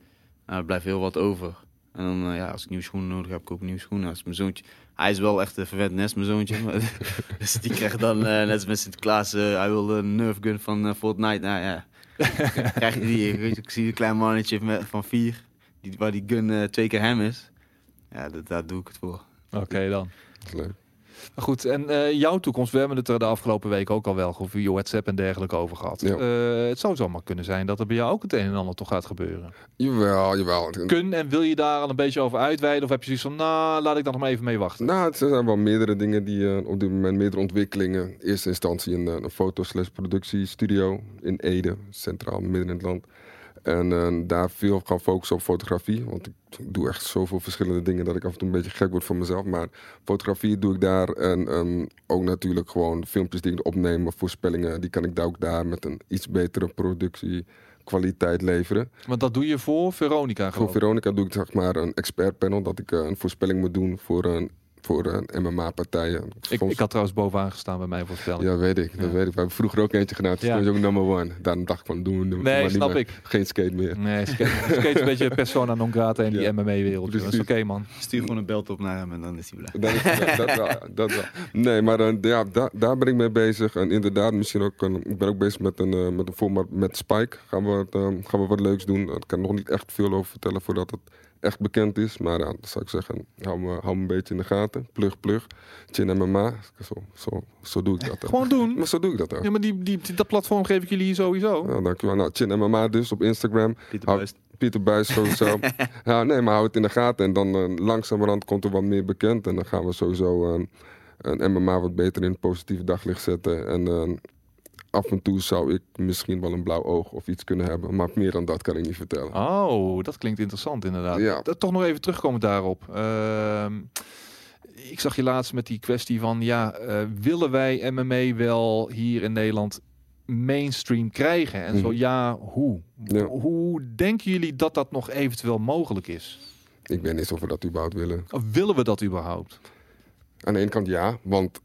Nou, er blijft heel wat over. En dan, uh, ja, als ik nieuwe schoenen nodig heb, koop ik nieuwe schoenen. Als mijn zoontje, hij is wel echt een verwend nest, mijn zoontje. dus die krijgt dan, uh, net als met Sinterklaas, hij wil een Nerf gun van Fortnite. Nou ja, krijg je die, ik zie een klein mannetje met, van vier, die, waar die gun uh, twee keer hem is. Ja, dat, daar doe ik het voor. Oké okay, dan. Leuk. Maar goed, en uh, jouw toekomst, we hebben het er de afgelopen week ook al wel over WhatsApp en dergelijke over gehad. Ja. Uh, het zou zomaar kunnen zijn dat er bij jou ook het een en ander toch gaat gebeuren. Jawel, jawel. Kun en wil je daar al een beetje over uitweiden? Of heb je zoiets van, nou, laat ik dan nog maar even mee wachten? Nou, het zijn wel meerdere dingen die uh, op dit moment, meerdere ontwikkelingen. In eerste instantie een, een foto-slash productiestudio in Ede, centraal midden in het land. En uh, daar veel gaan focussen op fotografie. Want ik doe echt zoveel verschillende dingen dat ik af en toe een beetje gek word voor mezelf. Maar fotografie doe ik daar. En um, ook natuurlijk gewoon filmpjes die ik opneem, voorspellingen. Die kan ik daar ook daar met een iets betere productiekwaliteit leveren. Want dat doe je voor Veronica Voor Veronica doe ik zeg maar een expertpanel. Dat ik uh, een voorspelling moet doen voor een voor uh, MMA-partijen. Ik, ik had trouwens bovenaan gestaan bij mijn voorspelling. Ja, weet ik. Dat ja. weet ik. We hebben vroeger ook eentje gedaan. Toen ja. is ook number one. Daarom dacht ik van, doen we Nee, maar snap meer, ik. Geen skate meer. Nee, skate, skate is een beetje persona non grata in die ja. MMA-wereld. Dat is oké, okay, man. Stuur gewoon een belt op naar hem en dan is hij blij. Dat, is, dat, dat, wel, dat wel. Nee, maar uh, ja, da, daar ben ik mee bezig. En inderdaad, misschien ook... Een, ik ben ook bezig met een, uh, met een format met Spike. Gaan we, het, uh, gaan we wat leuks doen. Daar kan ik nog niet echt veel over vertellen voordat het echt bekend is. Maar ja, dan zou ik zeggen, hou me, hou me een beetje in de gaten. Plug, plug. Chin MMA. Zo, zo, zo doe ik dat. Dan. Gewoon doen. Maar zo doe ik dat dan. Ja, maar die, die, die, dat platform geef ik jullie hier sowieso. Ja, dankjewel. Nou, Chin MMA dus op Instagram. Pieter hou, Buist. Pieter Buis sowieso. ja, nee, maar hou het in de gaten. En dan uh, langzamerhand komt er wat meer bekend. En dan gaan we sowieso... Uh, En MMA wat beter in het positieve daglicht zetten. En eh, af en toe zou ik misschien wel een blauw oog of iets kunnen hebben. Maar meer dan dat kan ik niet vertellen. Oh, dat klinkt interessant inderdaad. Ja. Dat- Toch nog even terugkomen daarop. Ehm, ik zag je laatst met die kwestie van, ja, eh, willen wij MMA wel hier in Nederland mainstream krijgen? En zo Mhm. ja, hoe? Ja. Hoe denken jullie dat dat nog eventueel mogelijk is? Ik weet niet of we dat überhaupt willen. Of willen we dat überhaupt? Aan de ene kant ja, want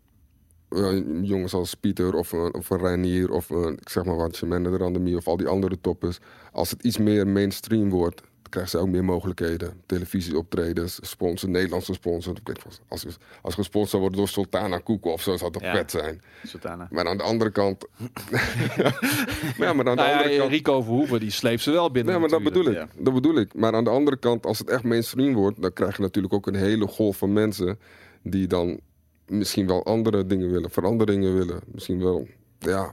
eh, jongens als Pieter of, een- of een Reinier of een, ik zeg maar wat, Shemende de Randemie of al die andere toppers. Als het iets meer mainstream wordt, dan krijgen ze ook meer mogelijkheden. Televisieoptredens, sponsor, Nederlandse sponsor. Als, als gesponsord wordt door Sultana Koeken of zo, zou dat Ja. vet zijn. Sultana. Maar aan de andere kant... maar ja, maar aan de Nou ja, andere kant... Rico Verhoeven, die sleept ze wel binnen Nee, maar dat bedoel ik. Dat bedoel ik. Maar aan de andere kant, als het echt mainstream wordt, dan krijg je natuurlijk ook een hele golf van mensen die dan misschien wel andere dingen willen, veranderingen willen. Misschien wel, ja,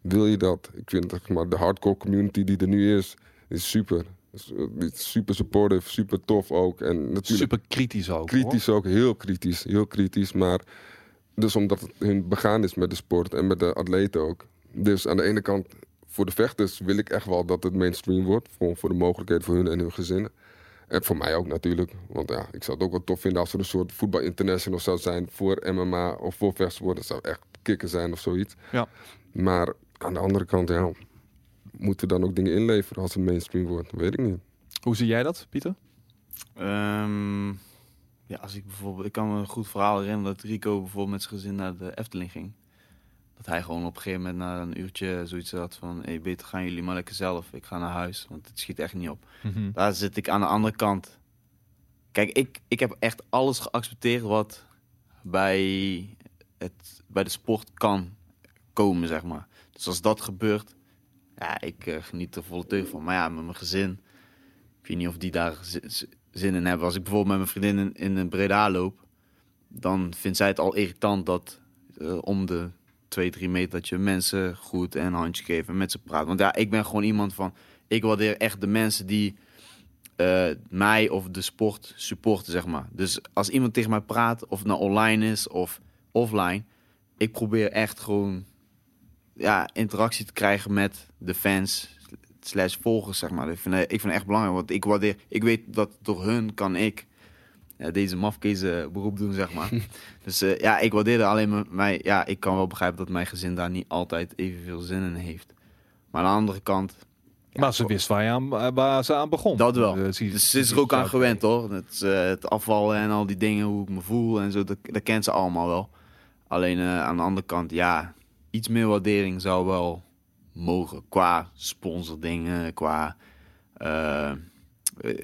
wil je dat? Ik vind zeg maar, de hardcore community die er nu is, is super. Is, eh, super supportive, super tof ook. En natuurlijk Super kritisch ook. hoor. kritisch ook, heel kritisch, heel kritisch. Maar dus omdat het hun begaan is met de sport en met de atleten ook. Dus aan de ene kant, voor de vechters wil ik echt wel dat het mainstream wordt. Gewoon voor de mogelijkheid voor hun en hun gezinnen. En voor mij ook natuurlijk. Want ja, ik zou het ook wel tof vinden als er een soort voetbal international zou zijn voor MMA of voor vechtsport. Dat zou echt kicken zijn of zoiets. Ja. Maar aan de andere kant, ja, moeten dan ook dingen inleveren als het mainstream wordt? Weet ik niet. Hoe zie jij dat, Pieter? Ehm, ja, als ik bijvoorbeeld, ik kan me een goed verhaal herinneren dat Rico bijvoorbeeld met zijn gezin naar de Efteling ging. Dat hij gewoon op een gegeven moment na een uurtje zoiets had van, hey, beter gaan jullie maar lekker zelf. Ik ga naar huis, want het schiet echt niet op. Mhm. Daar zit ik aan de andere kant. Kijk, ik, ik heb echt alles geaccepteerd wat bij, het, bij de sport kan komen, zeg maar. Dus als dat gebeurt, ja, ik eh, geniet er volle teug van. Maar ja, met mijn gezin, ik weet niet of die daar zi- zi- zin in hebben. Als ik bijvoorbeeld met mijn vriendin in, in een Breda loop, dan vindt zij het al irritant dat eh, om de twee, drie meter dat je mensen goed en een handje geeft en met ze praat. Want ja, ik ben gewoon iemand van, ik waardeer echt de mensen die eh, mij of de sport supporten, zeg maar. Dus als iemand tegen mij praat, of het nou online is of offline, ik probeer echt gewoon ja, interactie te krijgen met de fans slash volgers, zeg maar. Ik vind, ik vind het echt belangrijk, want ik waardeer, ik weet dat door hun kan ik ja, deze mafkezen beroep doen, zeg maar. dus eh, ja, ik waardeer er alleen maar mij, ja, ik kan wel begrijpen dat mijn gezin daar niet altijd evenveel zin in heeft. Maar aan de andere kant, maar ze wist waar, je aan, waar ze aan begon. dat wel. Eh, dus ze is er ook aan gewend hoor. Het, eh, het afvallen en al die dingen, hoe ik me voel en zo, dat, dat kent ze allemaal wel. Alleen aan de andere kant, ja, iets meer waardering zou wel mogen. Qua sponsordingen, qua...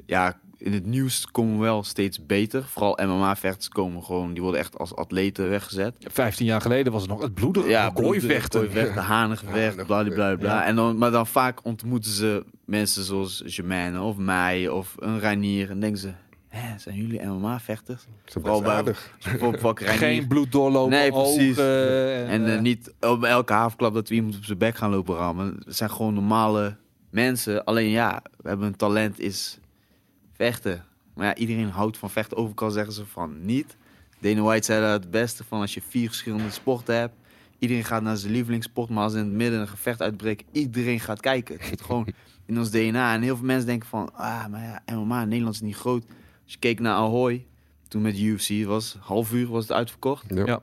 ja, in het nieuws komen we wel steeds beter. Vooral MMA-vechters komen gewoon, die worden echt als atleten weggezet. 15 jaar geleden was het nog het bloedig. Ja. Gooivechten, hanengevecht, bla bla bla. Ja. En dan, maar dan vaak ontmoeten ze mensen zoals Germaine of mij of een Reinier. En denken ze, hè, zijn jullie MMA-vechters? Ze zijn Vooral bij-. Geen bloed doorlopen, Nee, precies. ogen. En eh, eh, niet op elke havenklap dat we iemand op zijn bek gaan lopen rammen. Het zijn gewoon normale mensen. Alleen ja, we hebben een talent is vechten. Maar ja, iedereen houdt van vechten. Overal zeggen ze van niet. Dana White zei dat het beste van als je vier verschillende sporten hebt. Iedereen gaat naar zijn lievelingssport, maar als in het midden een gevecht uitbreekt, iedereen gaat kijken. Het zit gewoon in ons DNA. En heel veel mensen denken van, ah, maar ja, MMA in Nederland is niet groot. Als je keek naar Ahoy, toen met UFC was, half uur was het uitverkocht. Ja. Ja.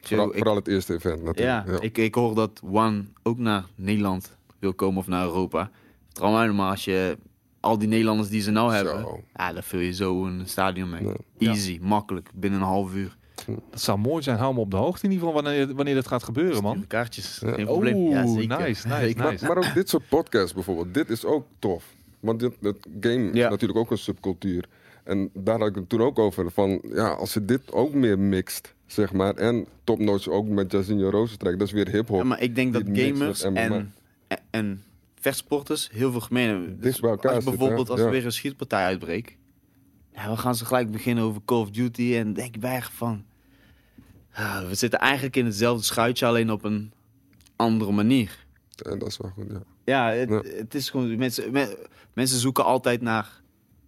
Vooral, Ik- vooral het eerste event natuurlijk. ja, Ik, ik hoor dat One ook naar Nederland wil komen of naar Europa. Trouw mij maar als je al die Nederlanders die ze nou hebben, Zo. ja, daar vul je zo een stadion mee. Ja. Easy, makkelijk, binnen een half uur. Dat zou mooi zijn. Hou me op de hoogte in ieder geval wanneer, wanneer dat gaat gebeuren, man. Stuur Kaartjes, Ja. geen probleem. Oeh, ja, zeker. nice, nice, nice. Maar, maar ook dit soort podcasts bijvoorbeeld, dit is ook tof. Want dit, het game Ja. is natuurlijk ook een subcultuur. En daar had ik het toen ook over. Van, ja, als je dit ook meer mixt, zeg maar. En topnotch ook met Jazinho Rozentrek. Dat is weer hip-hop. Ja, maar ik denk dat gamers en, en, en vechtsporters heel veel gemeen. Dus als bijvoorbeeld als er weer een schietpartij uitbreekt, ja, dan gaan ze gelijk beginnen over Call of Duty en denk je van, ah, we zitten eigenlijk in hetzelfde schuitje, alleen op een andere manier. En dat is wel goed, ja. Ja, het, Ja. het is gewoon mensen, me- mensen zoeken altijd naar,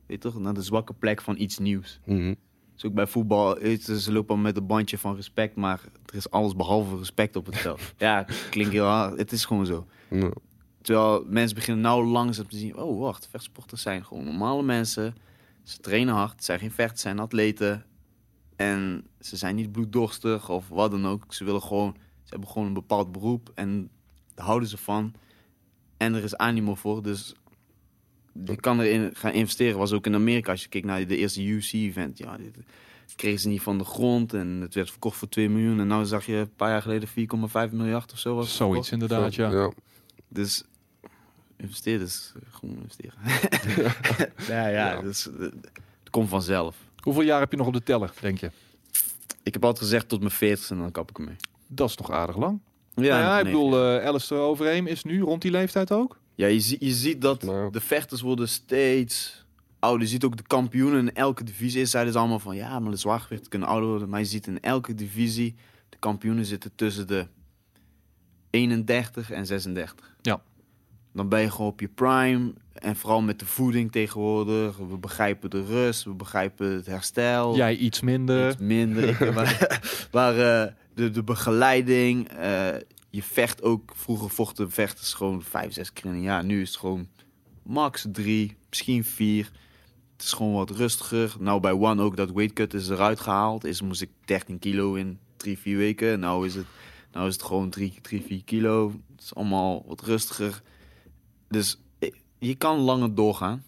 weet toch, naar de zwakke plek van iets nieuws. Mhm. is ook bij voetbal, ze lopen met een bandje van respect, maar er is alles behalve respect op het veld. ja, klinkt heel hard. Het is gewoon zo. Ja. Terwijl mensen beginnen nou langzaam te zien, oh wacht, vechtsporters zijn gewoon normale mensen. Ze trainen hard, zijn geen vechters, zijn atleten. En ze zijn niet bloeddorstig of wat dan ook. Ze willen gewoon, ze hebben gewoon een bepaald beroep en daar houden ze van. En er is animo voor, dus je kan erin gaan investeren. Was ook in Amerika, als je kijkt naar de eerste UC-event. Ja, dit kregen ze niet van de grond en het werd verkocht voor 2 miljoen. En nu zag je een paar jaar geleden 4,5 miljard of zo. Was Zoiets verkocht. inderdaad, ja. Ja. Dus investeerders, eh, gewoon investeren. ja, ja, Ja. Dus, eh, het komt vanzelf. Hoeveel jaar heb je nog op de teller, denk je? Ik heb altijd gezegd tot mijn 40 en dan kap ik ermee. Dat is toch aardig lang? Ja, Ja, ja ik nee. bedoel, eh Alistair Overeem is nu rond die leeftijd ook. ja je, zie- je ziet dat Nou. de vechters worden steeds ouder. Je ziet ook de kampioenen in elke divisie. Eerst zeiden ze allemaal van ja, maar de zwaargewicht kunnen ouder worden. Maar je ziet in elke divisie, de kampioenen zitten tussen de 31 en 36. Ja. Dan ben je gewoon op je prime. En vooral met de voeding tegenwoordig. We begrijpen de rust, we begrijpen het herstel. Jij iets minder. Iets minder. Ik- maar maar eh, de, de begeleiding. eh, je vecht ook. Vroeger vochten vechters gewoon vijf, zes keer in een jaar. Nu is het gewoon max drie, misschien vier. Het is gewoon wat rustiger. Nou, bij One ook dat weight cut is eruit gehaald. Is moest ik 13 kilo in drie, vier weken. Nou is het, nou is het gewoon drie, drie, vier kilo. Het is allemaal wat rustiger. Dus eh, je kan langer doorgaan.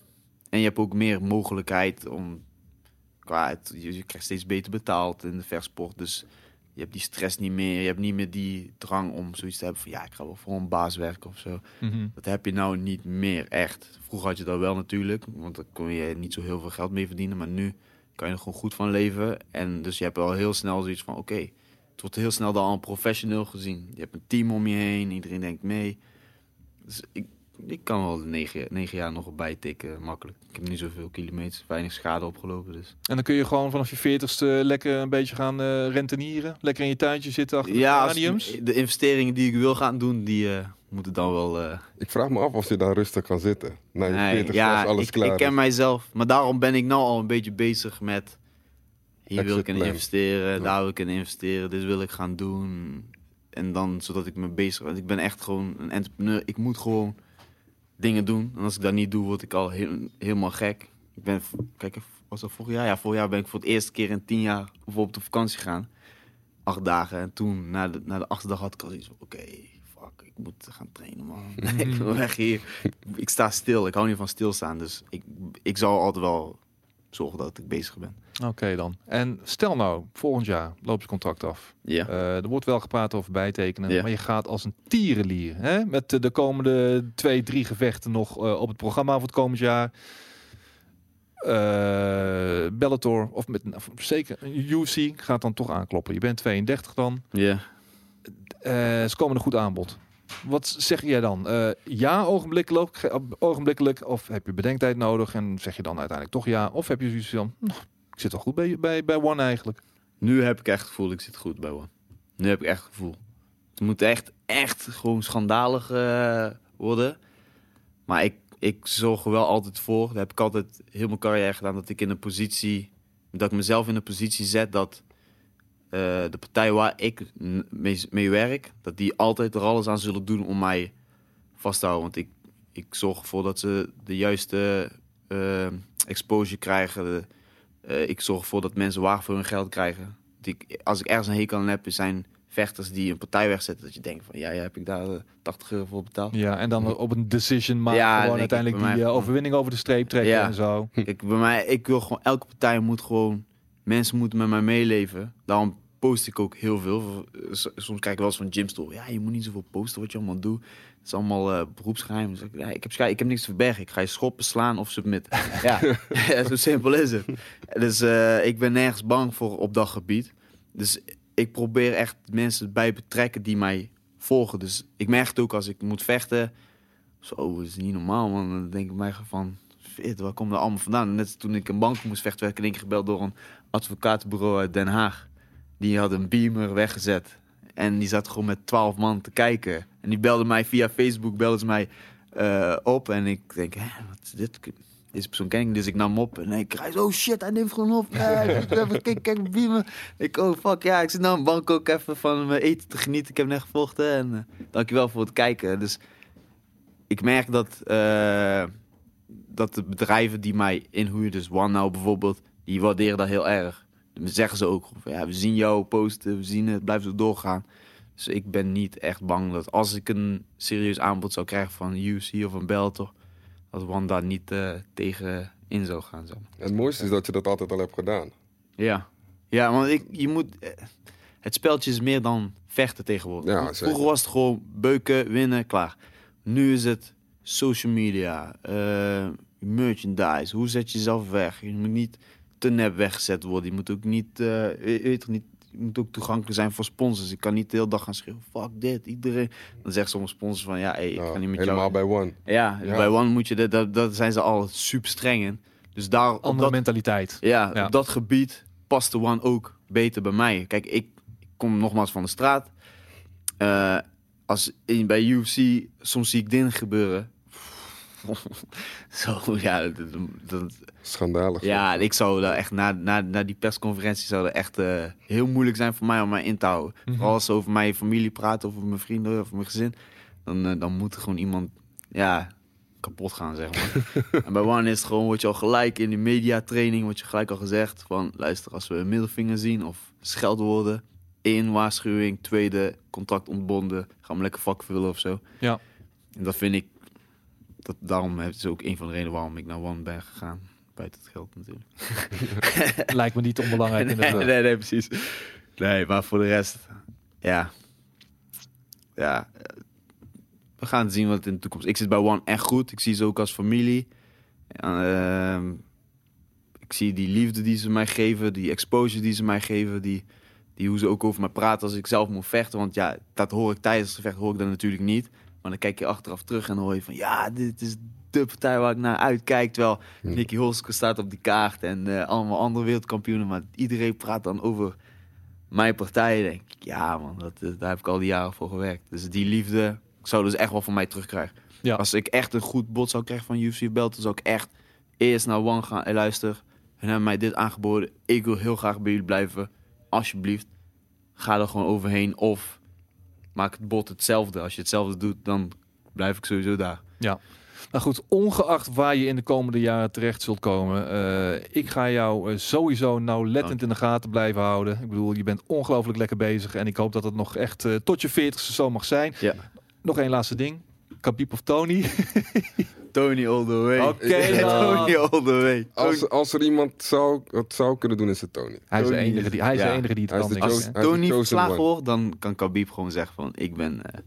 En je hebt ook meer mogelijkheid om qua het, je, je krijgt steeds beter betaald in de vechtsport. Dus je hebt die stress niet meer. Je hebt niet meer die drang om zoiets te hebben van ja, ik ga wel voor een baas werken of zo. Mhm. Dat heb je nou niet meer echt. Vroeger had je dat wel natuurlijk, want dan kon je niet zo heel veel geld mee verdienen. Maar nu kan je er gewoon goed van leven. En dus je hebt wel heel snel zoiets van oké, het wordt heel snel dan al professioneel gezien. Je hebt een team om je heen, iedereen denkt mee. Dus ik, ik kan wel de negen, negen jaar nog erbij tikken, makkelijk. Ik heb niet zoveel kilometers, weinig schade opgelopen. Dus. En dan kun je gewoon vanaf je veertigste lekker een beetje gaan eh, rentenieren. Lekker in je tuintje zitten achter Ja, de de investeringen die ik wil gaan doen, die eh, moeten dan wel... eh, Ik vraag me af of je daar rustig kan zitten. Na je nee, 40 ja, als alles ik, klaar ik ken is. mijzelf. Maar daarom ben ik nou al een beetje bezig met... Hier wil ik in plan. investeren, Ja. daar wil ik in investeren, dit wil ik gaan doen. En dan zodat ik me bezig... Want ik ben echt gewoon een entrepreneur. Ik moet gewoon dingen doen. En als ik dat niet doe, word ik al heel- helemaal gek. Ik ben... Kijk, was dat vorig jaar? Ja, vorig jaar ben ik voor het eerste keer in tien jaar bijvoorbeeld op vakantie gegaan. Acht dagen. En toen, na de, na de achtste dag, had ik al iets van... Oké, fuck, ik moet gaan trainen, man. ik wil weg hier. Ik sta stil. Ik hou niet van stilstaan. Dus ik, ik zal altijd wel zorgen dat ik bezig ben. Oké dan. En stel nou, volgend jaar loopt je contract af. Ja. Eh, er wordt wel gepraat over bijtekenen, Ja. maar je gaat als een tierenlier. Hè? Met de komende twee, drie gevechten nog eh, op het programma voor het komend jaar. Eh, Bellator, of met nou, zeker UFC gaat dan toch aankloppen. Je bent 32 dan. Ja. Eh, ze komen een goed aanbod. Wat zeg jij dan? Eh, ja, ogenblikkelijk, ge- ogenblikkelijk, of heb je bedenktijd nodig en zeg je dan uiteindelijk toch ja? Of heb je zoiets van, "Nou, ik zit al goed bij, bij, bij One eigenlijk. Nu heb ik echt het gevoel, ik zit goed bij One. Nu heb ik echt het gevoel. Het moet echt, echt gewoon schandalig eh, worden. Maar ik, ik zorg er wel altijd voor. Dat heb ik altijd heel mijn carrière gedaan. Dat ik in een positie, dat ik mezelf in een positie zet dat de partij waar ik mee, mee werk, dat die altijd er alles aan zullen doen om mij vast te houden. Want ik, ik zorg ervoor dat ze de juiste eh, exposure krijgen. Eh, ik zorg ervoor dat mensen waar voor hun geld krijgen. Ik, als ik ergens een hekel aan heb, zijn vechters die een partij wegzetten. Dat je denkt van, ja, ja heb ik daar eh, 80 euro voor betaald? Ja, en dan op een decision maken, Ja, gewoon uiteindelijk die mij eh, overwinning over de streep trekken Ja. en zo. Ik, bij mij, ik wil gewoon, elke partij moet gewoon, mensen moeten met mij meeleven. Daarom post ik ook heel veel. S- Soms krijg ik wel eens van Jim Store. Ja, je moet niet zoveel posten wat je allemaal doet. Het is allemaal eh, beroepsgeheim. Dus ik, ja, ik, heb, scha- ik heb niks te verbergen. Ik ga je schoppen, slaan of submitten. ja, zo simpel is het. Dus eh, ik ben nergens bang voor op dat gebied. Dus ik probeer echt mensen bij betrekken die mij volgen. Dus ik merk het ook als ik moet vechten. Zo, dat is niet normaal, man. Dan denk ik mij van, shit, waar komt dat allemaal vandaan? Net toen ik een bank moest vechten, werd ik in één gebeld door een advocatenbureau uit Den Haag. Die had een beamer weggezet. En die zat gewoon met twaalf man te kijken. En die belde mij via Facebook, belde ze mij eh, op. En ik denk, hè, wat is dit? deze persoon ken ik, dus ik nam hem op en ik krijg oh shit, hij neemt gewoon op. Ja, kijk, kijk, kijk, me. Ik, oh fuck, ja, ik zit nou in Bangkok even van mijn eten te genieten. Ik heb net gevochten en eh, dankjewel voor het kijken. Dus ik merk dat, eh, dat de bedrijven die mij inhuren, dus OneNow bijvoorbeeld, die waarderen dat heel erg. Zeggen ze ook, ja, we zien jou posten, we zien het, blijf zo doorgaan. Dus ik ben niet echt bang dat als ik een serieus aanbod zou krijgen van UFC of een Bellator, dat daar niet eh, tegen in zou gaan. Maar. Het mooiste is dat je dat altijd al hebt gedaan. Ja, ja want ik, je moet, eh, het speltje is meer dan vechten tegenwoordig. Ja, Vroeger was het gewoon beuken, winnen, klaar. Nu is het social media, eh, merchandise. Hoe zet je jezelf weg? Je moet niet te nep weggezet worden. Je moet ook niet, eh, je weet toch niet, je moet ook toegankelijk zijn voor sponsors. Ik kan niet de hele dag gaan schreeuwen, fuck dit, iedereen. Dan zegt sommige sponsors van, ja, hey, ik Nou, ga niet met helemaal jou. bij One. Ja, dus Ja. bij One moet je, dat, dat, dat zijn ze al super streng in. Dus daar, op Andere dat, mentaliteit. ja, Ja. op dat gebied past de One ook beter bij mij. Kijk, ik, ik kom nogmaals van de straat. Eh, als in, bij UFC, soms zie ik dingen gebeuren. Zo, ja, dat, dat- Schandalig. ja, ik zou daar echt, na, na, na die persconferentie zou dat echt eh, heel moeilijk zijn voor mij om mij in te houden. Mhm. Vooral als ze over mijn familie praten, over mijn vrienden, over mijn gezin. Dan, eh, dan moet er gewoon iemand, ja, kapot gaan, zeg maar. en bij One is het gewoon, wordt je al gelijk in die mediatraining, wordt je gelijk al gezegd van, luister, als we een middelvinger zien of scheldwoorden, één waarschuwing, tweede, contact ontbonden, gaan we lekker vak vullen of zo. Ja. En dat vind ik, dat, daarom is het ook een van de redenen waarom ik naar One ben gegaan. Buiten het geld natuurlijk. Lijkt me niet onbelangrijk nee, inderdaad. nee, nee, precies. Nee, maar voor de rest, ja. Ja, eh, we gaan zien wat in de toekomst. Ik zit bij One echt goed. Ik zie ze ook als familie. Ehm, ik zie die liefde die ze mij geven, die exposure die ze mij geven, die, die hoe ze ook over me praten als ik zelf moet vechten. Want ja, dat hoor ik tijdens het gevecht hoor ik dat natuurlijk niet. Maar dan kijk je achteraf terug en hoor je van ja, dit is de partij waar ik naar uitkijk. Terwijl. Nicky Holske staat op die kaart en eh, allemaal andere wereldkampioenen. Maar iedereen praat dan over mijn partij. Denk ik, ja man, dat, is- daar heb ik al die jaren voor gewerkt. Dus die liefde ik zou dus echt wel van mij terugkrijgen. Ja. Als ik echt een goed bod zou krijgen van UFC Belt, dan zou ik echt eerst naar One gaan. En luister, hun hebben mij dit aangeboden. Ik wil heel graag bij jullie blijven. Alsjeblieft, ga er gewoon overheen. Of maak het bod hetzelfde. Als je hetzelfde doet, dan blijf ik sowieso daar. Nou goed, ongeacht waar je in de komende jaren terecht zult komen, eh, ik ga jou eh, sowieso nauwlettend in de gaten blijven houden. Ik bedoel, je bent ongelooflijk lekker bezig en ik hoop dat het nog echt eh, tot je veertigste zo mag zijn. Ja. Nog één laatste ding. Khabib of Tony? Tony all the way. Oké. Tony all the way. Als, als er iemand zou, het zou kunnen doen, is het Tony. Hij is de enige die, hij is de ja. enige die het Hij kan. de is Tony verslagen wordt, dan kan Khabib gewoon zeggen van ik ben eh,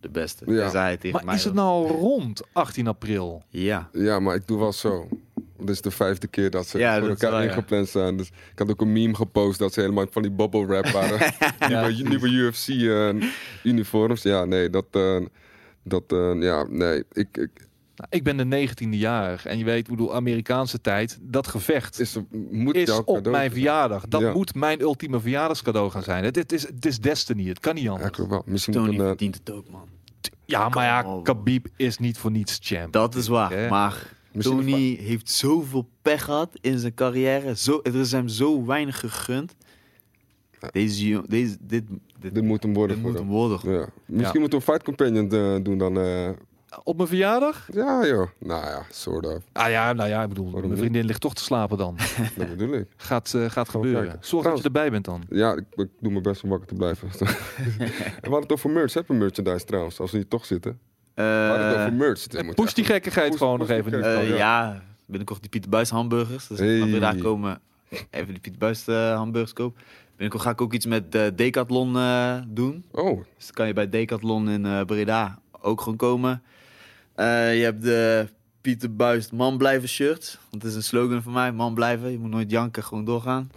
de beste. Ja. Ja. hij tegen Maar mij is het nou rond 18 april? Ja. Ja, maar ik doe wel zo. Dit is de vijfde keer dat ze Ja, voor elkaar ja. ingepland zijn. Dus ik had ook een meme gepost dat ze helemaal van die bubble wrap waren. nieuwe, nieuwe UFC eh, uniforms. Ja, nee, dat... eh, dat eh, ja, nee. Ik, ik, Nou, ik ben de 19e jarig en je weet, ik bedoel, Amerikaanse tijd, dat gevecht is, moet is op cadeau mijn verjaardag. Dat Ja. moet mijn ultieme verjaardagscadeau gaan zijn. Het, het, is, het is destiny, het kan niet anders. Wel. Misschien Tony moet een, eh, verdient het ook, man. Ja, maar ja. Khabib is niet voor niets champ. Dat is waar. Hè? Maar Misschien Tony heeft zoveel pech gehad in zijn carrière. Zo, er is hem zo weinig gegund. Deze, deze, dit, dit, dit moet hem worden dit moet hem. worden. Ja. Misschien moeten we Fight Companion eh, doen dan. eh, Op mijn verjaardag? ja, joh. Nou ja, soort of. Ah ja, nou ja, ik bedoel, Waarom mijn niet? vriendin ligt toch te slapen dan. Dat bedoel ik. Gaat, eh, gaat gebeuren. Zorg dat je erbij bent dan. Ja, ik, ik doe mijn best om wakker te blijven. en we hadden het over merch. Heb je merchandise trouwens? Als we hier toch zitten. We hadden het Eh, over merch. Dit moet Push die gekkigheid Push- gewoon push nog even. eh, Oh, ja. binnenkort die Pieter Buis hamburgers. Dus Hey. we daar komen, even die Pieter Buis eh, hamburgers kopen. Binnenkort ga ik ook iets met eh, Decathlon eh, doen. Oh, Dus dan kan je bij Decathlon in eh, Breda ook gewoon komen. Eh, je hebt de Pieter Buist man blijven shirt. Want het is een slogan van mij, man blijven. Je moet nooit janken, gewoon doorgaan.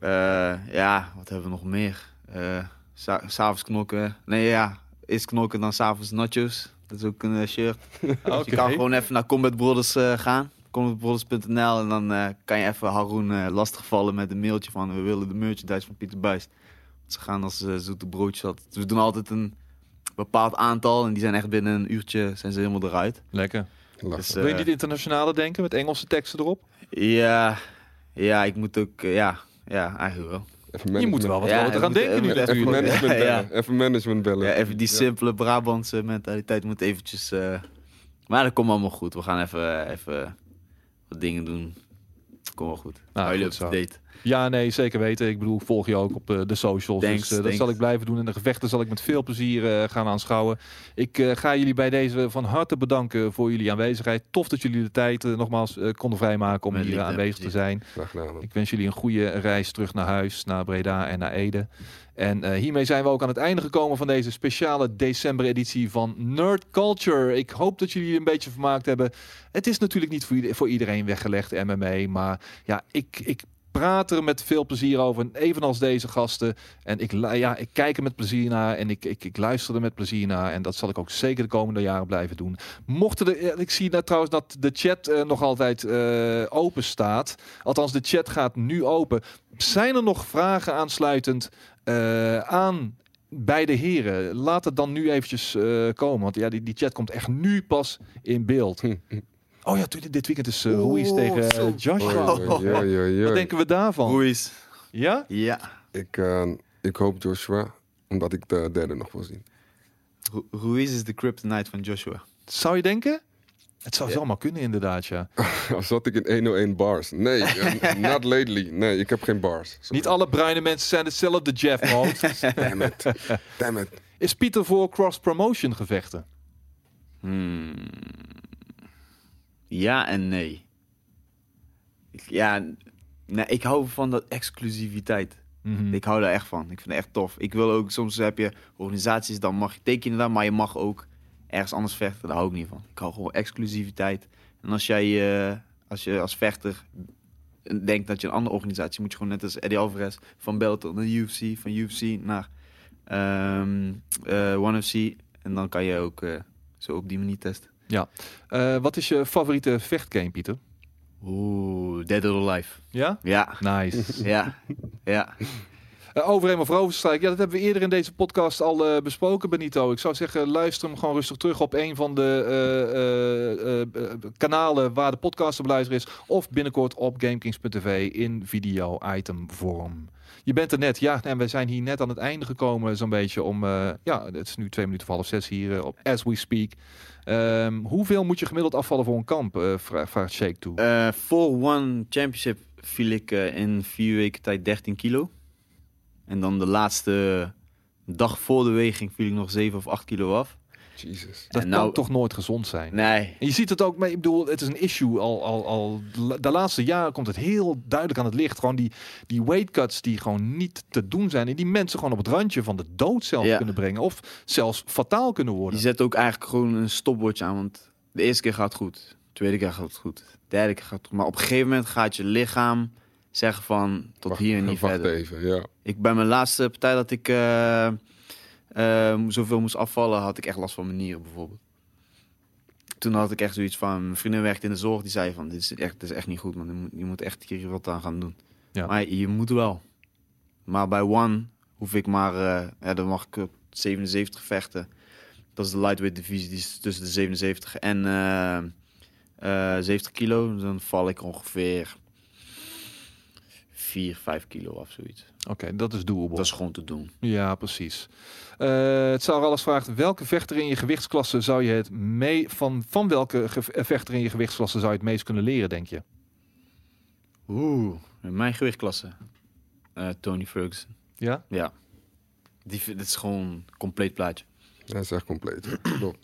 Eh, ja, wat hebben we nog meer? Eh, sa- S'avonds knokken. Nee, ja, is knokken dan s'avonds nachos. Dat is ook een shirt. Dus je kan gewoon even naar Combat Brothers gaan. combatbrothers.nl en dan kan je even Haroon lastigvallen met een mailtje van... we willen de merchandise van Pieter Buist. Want ze gaan als zoete broodjes. altijd. We doen altijd een bepaald aantal en die zijn echt binnen een uurtje zijn ze helemaal eruit. Lekker. Dus, Wil je eh, niet internationale denken met Engelse teksten erop? Ja, ja, ik moet ook, eh, ja, ja, eigenlijk wel. Even Je moet wel wat Ja, groter we gaan moeten- denken nu Even natuurlijk. management Ja, ja. bellen. Even management bellen. Ja, even die Ja. simpele Brabantse mentaliteit moet eventjes... eh, maar dat komt allemaal goed. We gaan even, even wat dingen doen. Komt wel goed. Nou, Hou jullie date. Ja, nee, zeker weten. Ik bedoel, ik volg je ook op de, de socials. Thanks, dus eh, dat zal ik blijven doen. En de gevechten zal ik met veel plezier eh, gaan aanschouwen. Ik eh, ga jullie bij deze van harte bedanken voor jullie aanwezigheid. Tof dat jullie de tijd eh, nogmaals eh, konden vrijmaken om Met hier aanwezig te zijn. Graag gedaan. Ik wens jullie een goede reis terug naar huis, naar Breda en naar Ede. En eh, hiermee zijn we ook aan het einde gekomen van deze speciale december-editie van Nerd Culture. Ik hoop dat jullie een beetje vermaakt hebben. Het is natuurlijk niet voor iedereen weggelegd, MMA. Maar ja, ik, ik praat er met veel plezier over, evenals deze gasten. En ik, ja, ik kijk er met plezier naar en ik, ik, ik luister er met plezier naar. En dat zal ik ook zeker de komende jaren blijven doen. Mochten er, ik zie net trouwens dat de chat eh, nog altijd eh, open staat. Althans, de chat gaat nu open. Zijn er nog vragen aansluitend eh, aan beide heren? Laat het dan nu eventjes komen. Want ja, die, die chat komt echt nu pas in beeld. Oh ja, dit weekend is uh, Ruiz Oh, tegen eh, zo. Joshua. Wat denken we daarvan? Ruiz. Ja? Ja. Ik, eh, ik hoop Joshua, omdat ik de derde nog wil zien. Ru- Ruiz is de kryptonite van Joshua. Zou je denken? Het zou zomaar kunnen inderdaad, ja. Al zat ik in 101 bars. Nee, eh, not lately. Nee, ik heb geen bars. Sorry. Niet alle bruine mensen zijn hetzelfde Jeff mode. Damn it. Damn it. is Pieter voor cross-promotion gevechten? Hmm. Ja en nee. Ik- Ja, nee, ik hou van dat exclusiviteit. Mhm. Ik hou daar echt van. Ik vind het echt tof. Ik wil ook, soms heb je organisaties, dan mag je tekenen daar, maar je mag ook ergens anders vechten. Daar hou ik niet van. Ik hou gewoon exclusiviteit. En als jij, eh, als je als vechter denkt dat je een andere organisatie moet je gewoon net als Eddie Alvarez van Bellator naar UFC, van UFC naar eh, One FC. En dan kan je ook eh, zo op die manier testen. Eh, wat is je favoriete vechtgame, Pieter? Oeh, Dead or Alive. Ja? Ja, Nice. ja, ja. Uh, overheen of overstrijk. Ja, dat hebben we eerder in deze podcast al eh, besproken, Benito. Ik zou zeggen, luister hem gewoon rustig terug op een van de eh, eh, kanalen waar de podcast te beluisteren is. Of binnenkort op GameKings.tv in video-item vorm. Je bent er net, ja, en we zijn hier net aan het einde gekomen, zo'n beetje om, ja, het is nu twee minuten half zes hier op As We Speak. Ehm, hoeveel moet je gemiddeld afvallen voor een kamp? vra- vraagt Shake toe. Voor One Championship viel ik in vier weken tijd 13 kilo. En dan de laatste dag voor de weging viel ik nog 7 of 8 kilo af. Jesus. dat en kan nou- toch nooit gezond zijn? Nee, En je ziet het ook, maar ik bedoel, het is een issue al, al, al de laatste jaren komt het heel duidelijk aan het licht. Gewoon die, die weight cuts die gewoon niet te doen zijn. En die mensen gewoon op het randje van de dood zelf Ja. kunnen brengen. Of zelfs fataal kunnen je worden. zet ook eigenlijk gewoon een stopwatch aan. Want de eerste keer gaat het goed. De tweede keer gaat het goed. De derde keer gaat het goed. Maar op een gegeven moment gaat je lichaam zeggen van tot Wacht- hier en niet wacht verder. even, ja. Ik bij mijn laatste partij dat ik eh, eh, zoveel moest afvallen, had ik echt last van mijn nieren bijvoorbeeld. Toen had ik echt zoiets van, mijn vriendin werkte in de zorg, die zei van, dit is echt, dit is echt niet goed, man. Je moet, je moet echt hier wat aan gaan doen. Ja. Maar je moet wel. Maar bij One hoef ik maar, eh, ja, dan mag ik op 77 vechten. Dat is de lightweight divisie, die is tussen de 77 en eh, eh, 70 kilo. Dan val ik ongeveer 4, 5 kilo af, zoiets. Oké, dat is doable. Dat is gewoon te doen. Ja, precies. Eh, het zou alles vraagt, welke vechter in je gewichtsklasse zou je het mee van, van welke eh, vechter in je gewichtsklasse zou je het meest kunnen leren, denk je? Oeh, in mijn gewichtklasse. Eh, Tony Ferguson. Ja? Ja. Die, dit is gewoon een compleet plaatje. Hij is echt compleet.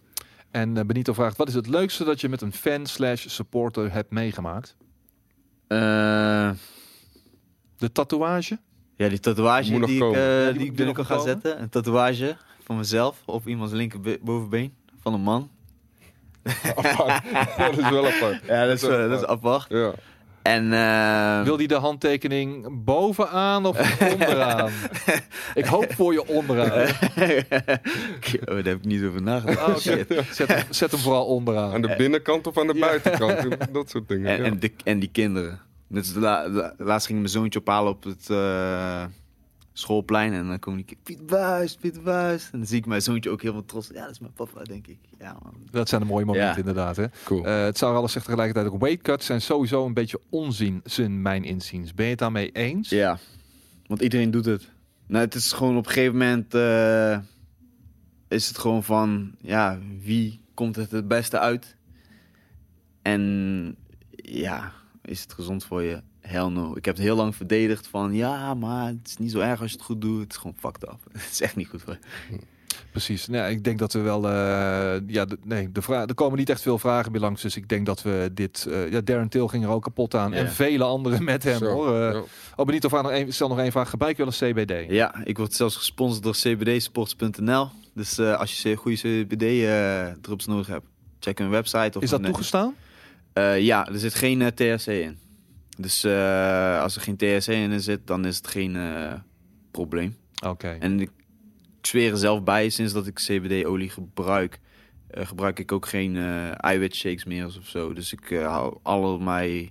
En eh, Benito vraagt, wat is het leukste dat je met een fan slash supporter hebt meegemaakt? Eh, De tatoeage? ja, die tatoeage Moet nog die ik, komen. eh, Ja, die die moet ik binnenkort ga nog komen. zetten. Een tatoeage van mezelf op iemands linkerbovenbeen. Van een man. Apart. dat is wel apart. Ja, dat is, wel- dat is apart. Ja. En eh, Wil die de handtekening bovenaan of onderaan? ik hoop voor je onderaan. oh, daar heb ik niet over nagedacht. Ah, oké. Shit. Zet, hem, zet hem vooral onderaan. Aan de binnenkant of aan de Ja. buitenkant. Dat soort dingen. En, ja. en, de, en die kinderen. Net als de la- la- laatst ging mijn zoontje ophalen op het, eh, schoolplein en dan kom ik Piet Buis, Piet Buis. En dan zie ik mijn zoontje ook helemaal trots. Ja, dat is mijn papa, denk ik. Ja, man. Dat zijn de mooie momenten Ja. inderdaad. Hè? Cool. Eh, het zou alles zegt tegelijkertijd ook weight cuts zijn sowieso een beetje onzin, zijn mijn inziens. Ben je het daarmee eens? Ja, want iedereen doet het. Nou, het is gewoon op een gegeven moment eh, is het gewoon van ja, wie komt het het beste uit? En ja, is het gezond voor je? Hell no. Ik heb het heel lang verdedigd van ja, maar het is niet zo erg als je het goed doet. Het is gewoon fucked up. Het is echt niet goed voor je. Precies. Nee, ik denk dat we wel. eh, ja, de, nee, de vraag, er komen niet echt veel vragen meer langs. Dus ik denk dat we dit. eh, ja, Darren Till ging er ook kapot aan. Ja. En vele anderen met hem Zo, hoor. Eh, ja. Oh, nog één, stel nog één vraag. Gebruik je wel een CBD? Ja, ik word zelfs gesponsord door cbdsports.nl. Dus eh, als je goede CBD-drups nodig hebt, check hun website. Of Is dat toegestaan? Eh, ja, er zit geen eh, THC in. Dus eh, als er geen THC in zit, dan is het geen probleem. Oké. En ik zweer er zelf bij, sinds dat ik CBD-olie gebruik, gebruik ik ook geen eh eiwitshakes meer of zo. Dus ik haal al mijn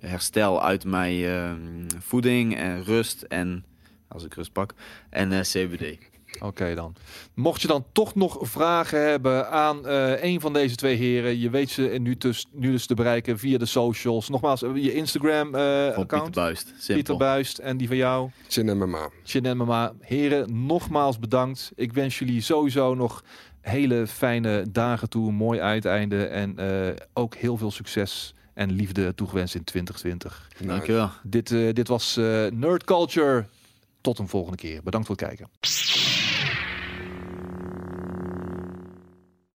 herstel uit mijn ehm, voeding en rust en, als ik rust pak, en CBD. Oké dan. Mocht je dan toch nog vragen hebben aan eh, een van deze twee heren, je weet ze nu dus, nu dus te bereiken via de socials. Nogmaals, eh, je Instagram eh Van Pieter account. Buist. Simpel. Pieter Buist en die van jou. Chin MMA. Shin en Mama. Heren, nogmaals bedankt. Ik wens jullie sowieso nog hele fijne dagen toe. Een mooi uiteinde. En eh, ook heel veel succes en liefde toegewenst in 2020. Nice. Dankjewel. Dit, eh, dit was eh, Nerd Culture. Tot een volgende keer. Bedankt voor het kijken.